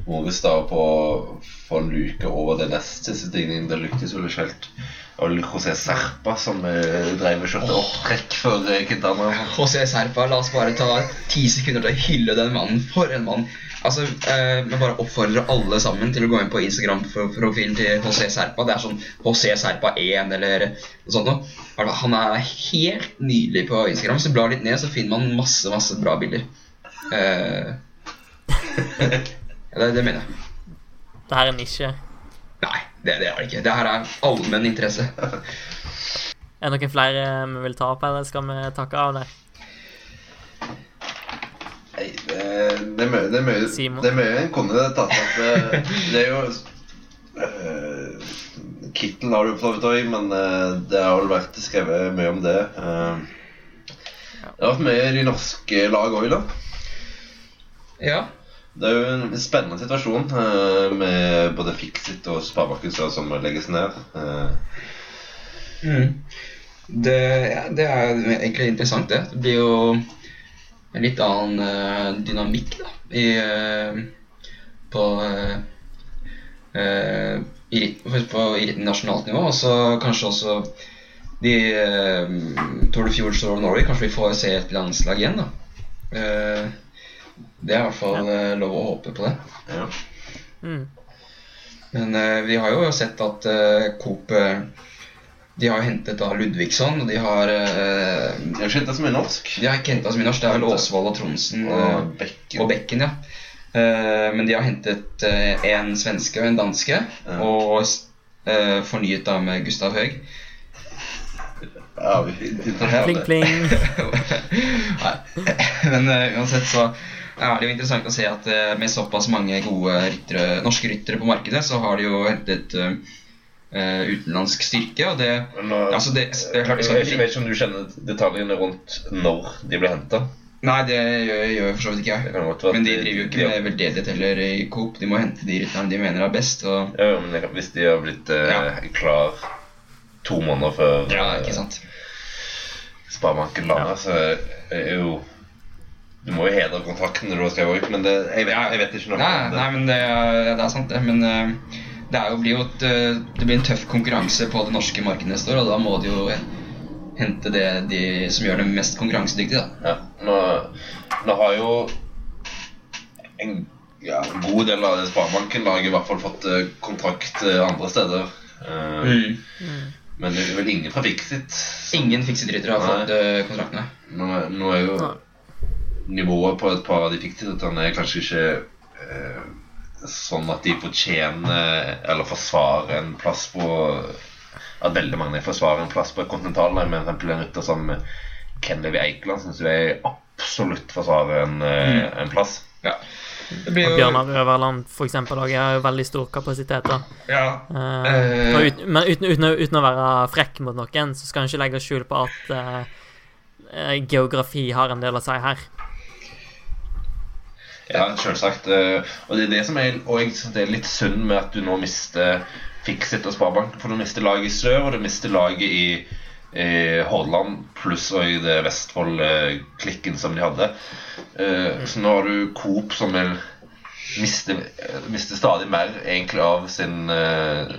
Moristad på å få en luke over det nest siste stigningen. Det lyktes vel ikke helt. Vel José Serpa som eh, drev og kjørte opptrekk for eh, Quintana.
José Serpa, la oss bare ta ti sekunder til å hylle den mannen. For en mann. Altså, eh, Jeg bare oppfordrer alle sammen til å gå inn på Instagram-profilen til José Serpa. Det er sånn José Serpa 1 eller noe sånt noe. Han er helt nydelig på Instagram. Hvis du blar litt ned, så finner man masse, masse bra bilder. Eh, det, det mener jeg.
Det her er nisje.
Nei, det, det er det ikke. Det her er allmenn interesse.
Er det noen flere vi vil ta opp, eller skal vi takke av der?
Nei, det, det, er mye, det, er mye,
Simon.
det er mye en kunne tatt opp. eh, Det er jo uh, Kittel har du for så vidt òg, men uh, det har vel vært skrevet mye om det. Uh, det har vært mye i norske lag òg, da.
Ja.
Det er jo en spennende situasjon eh, med både Fixit og Sparebanken som legges ned. Eh,
Mm. Det, ja, det er egentlig interessant, det. Det blir jo en litt annen eh, dynamikk da, i, på i, på i nasjonalt nivå, og så kanskje også de Tour de Fjord, Norway. Kanskje vi får se et landslag igjen, da. Eh, det er i hvert fall ja. lov å håpe på det.
ja.
Mm.
Men uh, vi har jo sett at uh, Coop uh, De har hentet da Ludvigsson, og de har
uh, De har ikke henta så mye norsk.
De har ikke henta så mye norsk. Det er vel Åsvold og Tronsen
Og
eh,
Bekken.
og Bekken, ja. Eh, men de har hentet eh, en svenske og en danske,
Ja.
og eh, fornyet da med Gustav Høeg.
Ja, vi,
Pling, pling.
Nei. Men eh, uansett så er det jo interessant å se at eh, med såpass mange gode ryttere, norske ryttere på markedet, så har de jo hentet eh, utenlandsk styrke, og det
Men uh,
Altså, det, det er klart de
jeg vet ikke, om du kjenner detaljene rundt når de ble henta.
Nei, det gjør, gjør for så vidt ikke jeg. Men de driver jo ikke med veldedighet heller i Coop. De må hente de rytterne de mener er best. Og
Ja, men hvis de har blitt uh,
Ja.
klar to måneder før
ja, ikke sant.
Sparebanken lander, så er jo Du må jo hedre kontrakten når du har skrevet ut, men det, jeg, vet, jeg vet ikke noe
Nei,
om det.
nei men det er, det er sant, det. Men eh, det, er jo, blir jo et, eh, det blir en tøff konkurranse på det norske markedet neste år, og da må de jo hente det de som gjør dem mest konkurransedyktige. da.
Ja, nå, nå har jo en ja, god del av Sparebanken-laget i hvert fall fått eh, kontrakt andre steder. Uh,
Mm.
Men det er vel ingen fra Fixit.
Ingen Fixit-ryttere har
Nei.
fått kontraktene.
Nå, nå er jo
Nei.
Nivået på et par av de Fixit-rytterne er kanskje ikke eh, sånn at de fortjener eller forsvarer en plass på At veldig mange forsvarer en plass på et kontinentallag, med f.eks. en rytter som Ken Levi Eikeland syns jeg absolutt forsvarer en, mm. en plass.
Ja. Det blir jo
Bjørnar Øverland, for eksempel, også, har jo veldig stor kapasitet. da.
ja,
Eh,
Eh.
ut, men uten, uten, uten å være frekk mot noen, så skal en ikke legge skjul på at eh, eh, geografi har en del å si her.
Ja, selvsagt. eh, Og det er det som er, det er litt synd med at du nå mister Fixit og Sparebanken. For du mister laget i sør, og du mister laget i i Hordaland, pluss og i det Vestfold-klikken som de hadde. Eh, Så nå har du Coop som vil miste, miste stadig mer egentlig av sin eh,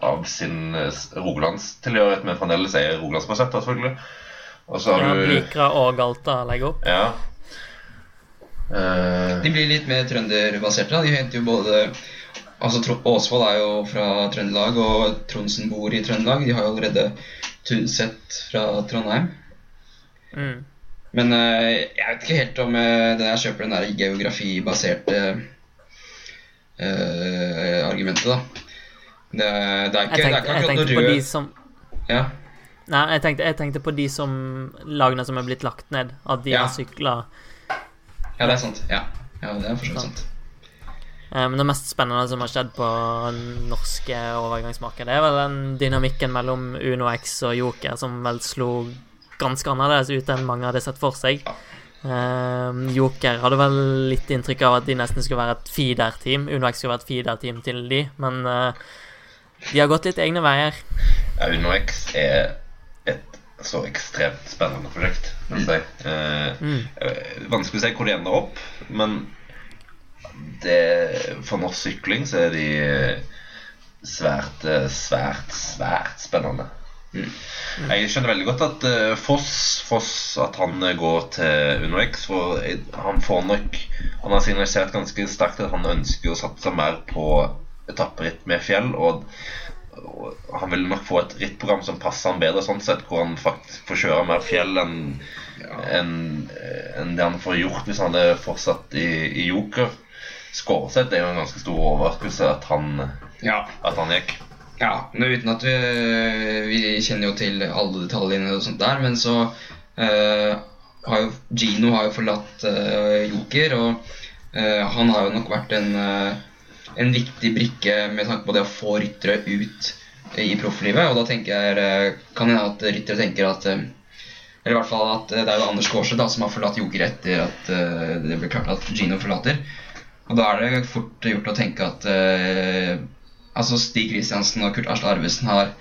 Av sin eh, Rogalandstilhørighet, men fremdeles er Rogalandsbasert, selvfølgelig. Og så har du
Blikra og Galta legger opp.
Ja. Eh,
De blir litt mer trønderbaserte. De henter jo både Altså Åsvold er jo fra Trøndelag, og Tronsen bor i Trøndelag. De har jo allerede Tunset fra Trondheim.
Mm.
Men eh, jeg vet ikke helt om uh, det jeg kjøper den der geografibaserte uh, argumentet, da. Det, det er ikke,
Jeg
det er
tenkte,
ikke
jeg
akkurat
tenkte
noe
på de
rød
som
ja.
Nei, jeg tenkte, jeg tenkte på de som lagene som er blitt lagt ned. At de
Ja.
har sykla
ja, det er sant. Ja, ja det er for så vidt sant.
Eh, Men det mest spennende som har skjedd på norske overgangsmarked, det er vel den dynamikken mellom Uno X og Joker, som vel slo ganske annerledes ut enn mange hadde sett for seg. Uh, Joker hadde vel litt inntrykk av at de nesten skulle være et feeder-team. Unox skulle være et feeder-team til de, men uh, de har gått litt egne veier.
Ja, UnoX er så ekstremt spennende prosjekt. Mm. Si. Eh, mm. Vanskelig å si hvor de ender opp, men det, for norsk sykling så er de svært, svært, svært spennende. Mm. Jeg skjønner veldig godt at uh, Foss, Foss At han går til UnoX. For han får nok Han har signalisert ganske sterkt at han ønsker å satse mer på etapperitt med fjell. Og, og han vil nok få et rittprogram som passer han bedre, sånn sett hvor han faktisk får kjøre mer fjell enn ja. en, en det han får gjort hvis han hadde fortsatt i, i Joker. Skårseth er jo en ganske stor overraskelse at han, ja. at han gikk.
Ja, men uten at vi, vi, kjenner jo til alle detaljene og sånt der, men så uh, har jo Gino har jo forlatt uh, Joker, og uh, han har jo nok vært en, en viktig brikke med tanke på det å få ryttere ut i profflivet. Og da tenker jeg, kan hende at ryttere tenker at Eller i hvert fall at det er jo Anders Kaarseth som har forlatt Joker etter at det ble klart at Gino forlater. Og da er det fort gjort å tenke at altså Stig Kristiansen og Kurt Arsle Arvesen har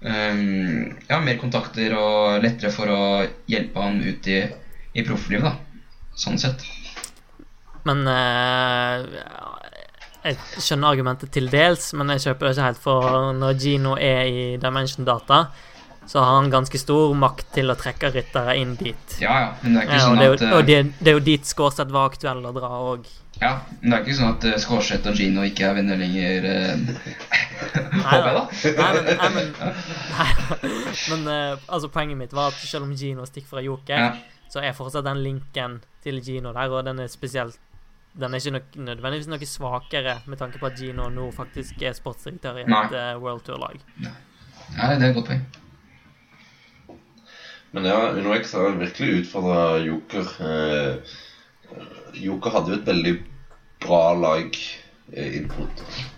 um, ja, mer kontakter og lettere for å hjelpe han ut i, i profflivet, da. Sånn sett.
Men uh, Jeg skjønner argumentet til dels, men jeg kjøper det ikke helt. For når Gino er i Dimension Data, så har han ganske stor makt til å trekke ryttere inn dit.
Ja, ja, men det er ikke sånn
ja, jo, at... Og det, det er jo dit Skårseth var aktuell å dra òg.
Ja, men det er ikke sånn at uh, Skårseth og Gino ikke er venner lenger. Uh,
Håper jeg, da. Nei, men, nei, men, nei, men altså, poenget mitt var at selv om Gino stikker fra Joker, ja. så er fortsatt den linken til Gino der, og den er spesielt Den er ikke nok, nødvendigvis noe svakere med tanke på at Gino nå faktisk er sportsdirektør i et Nei. World Tour-lag.
Nei, det er et godt poeng.
Men ja, UnoX har virkelig utfordra Joker. Eh, Joker hadde jo et veldig bra lag Inntil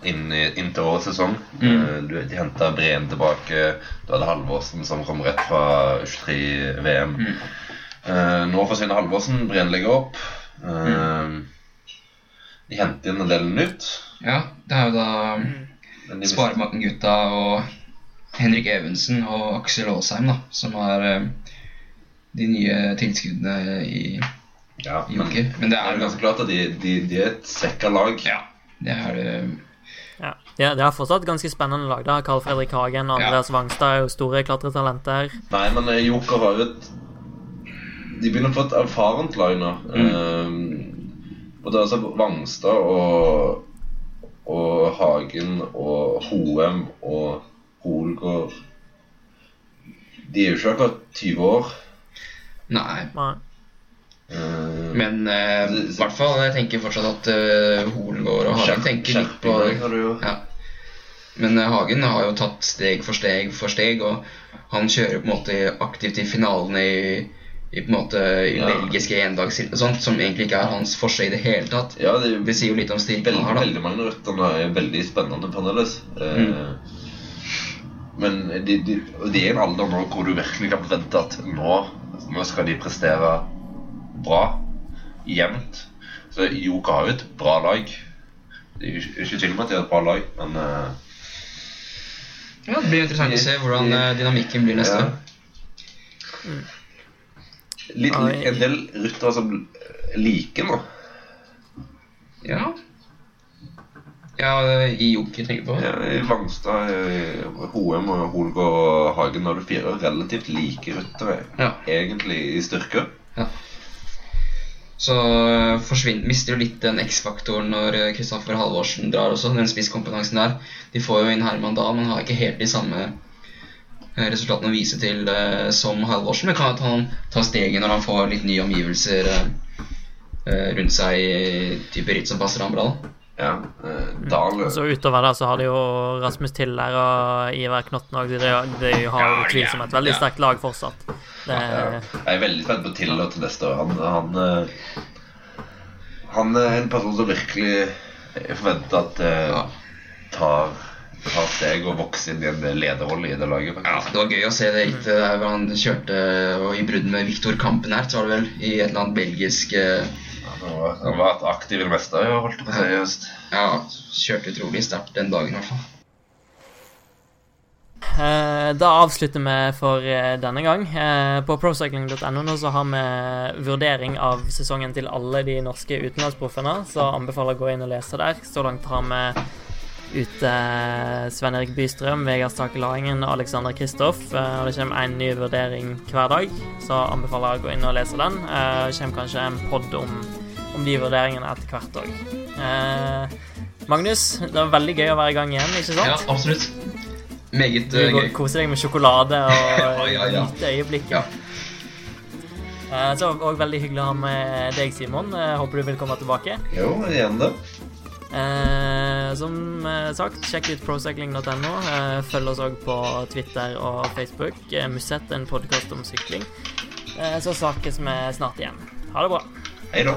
inn, inn, til årets sesong. Mm. Eh, de henta Breen tilbake. Du hadde Halvorsen som kom rett fra 23-VM. Mm. Uh, nå forsvinner Halvorsen. Breen legger opp. Mm. De henter inn en del nytt.
Ja, det er jo da mm. Sparebanken-gutta og Henrik Evensen og Aksel Aasheim da, som har uh, de nye tilskuddene i
ja, men, men, det er jo ganske klart at de, de, de er et svekka lag.
Ja, det er det.
Ja, det er fortsatt ganske spennende lag. da Carl Fredrik Hagen og Andreas ja. Wangstad er jo store klatretalenter.
Nei, men eh, Joker har jo et De begynner å få et erfarent lag nå. Mm. Um, og det er altså Vangstad og, og Hagen og Hoem og Holgård De er jo ikke akkurat 20 år.
Nei. Nei. Uh, Men uh, i hvert fall jeg tenker fortsatt at uh, Holgård og Hagen tenker litt på ja. Men uh, Hagen har jo tatt steg for steg for steg, og han kjører på en måte aktivt i finalene i, i på en måte i ja. belgiske sånt, som egentlig ikke er hans forse i det hele tatt.
Ja, det,
det sier jo litt om styrken
han har. da Veldig mange røtter er veldig spennende fremdeles. Mm. Men de, de, de, er en alder nå hvor du virkelig kan forvente at nå, nå skal de prestere bra. Jevnt. Så Joka har jo et bra lag. Det er ikke tvil om at de har et bra lag, men uh,
Ja, Det blir interessant å se hvordan uh, dynamikken blir neste Ja.
Mm. Litt, en del ryttere som liker nå.
Ja. Ja, i Joker tenker på?
Ja, I Langstad, Hoem og Holgård og Hagen har du fire relativt like ryttere, ja. egentlig, i styrke. Ja.
Så eh, mister jo litt den X-faktoren når Kristoffer eh, Halvorsen drar også, den spisskompetansen der. De får jo inn Herman da, men har ikke helt de samme eh, resultatene å vise til som Halvorsen. Men kan at han tar steget når han får litt nye omgivelser rundt seg i type ritt som passer ham bra.
Ja, Dahl
Så utover der så har de jo Rasmus Tiller og Ivar Knotten òg. De, de, har jo utvilsomt et veldig sterkt lag fortsatt.
Det... Jeg er veldig spent på Tiller til neste år. Han, han, eh, han, er en person som virkelig forventer at uh, tar ta steg og vokse inn i en lederrolle i det laget.
Ja, det var gøy å se det hit der han kjørte og i brudd med Viktor Kampen her, så var det vel i et eller annet belgisk eh,
Ja, Han var, han var et aktiv i det meste, jeg holdt på å si Just.
Ja, kjørte utrolig sterkt den dagen i hvert fall.
Eh, Da avslutter vi for eh, denne gang. Eh, På procycling.no nå så har vi vurdering av sesongen til alle de norske utenlandsproffene, så anbefaler å gå inn og lese der. Så langt har vi ute Sven Erik Bystrøm, Vegard Stakelaringen og Alexander Kristoff. eh, Og det kommer en ny vurdering hver dag, så anbefaler jeg å gå inn og lese den. Eh, Det kommer kanskje en pod om, om de vurderingene etter hvert òg. Magnus, det var veldig gøy å være i gang igjen, ikke sant?
Ja, absolutt. Meget
Du
eh,
går
gøy.
og koser deg med sjokolade og
Ja, ja, ja.
nyte øyeblikket.
Ja.
Eh, Så òg veldig hyggelig å ha med deg, Simon. Håper du vil komme tilbake.
Jo, igjen det.
Eh, som eh, sagt, sjekk ut procycling.no. Eh, følg oss òg på Twitter og Facebook. Eh, Musett, en podkast om sykling. Eh, så snakkes vi snart igjen. Ha det bra.
Hei da.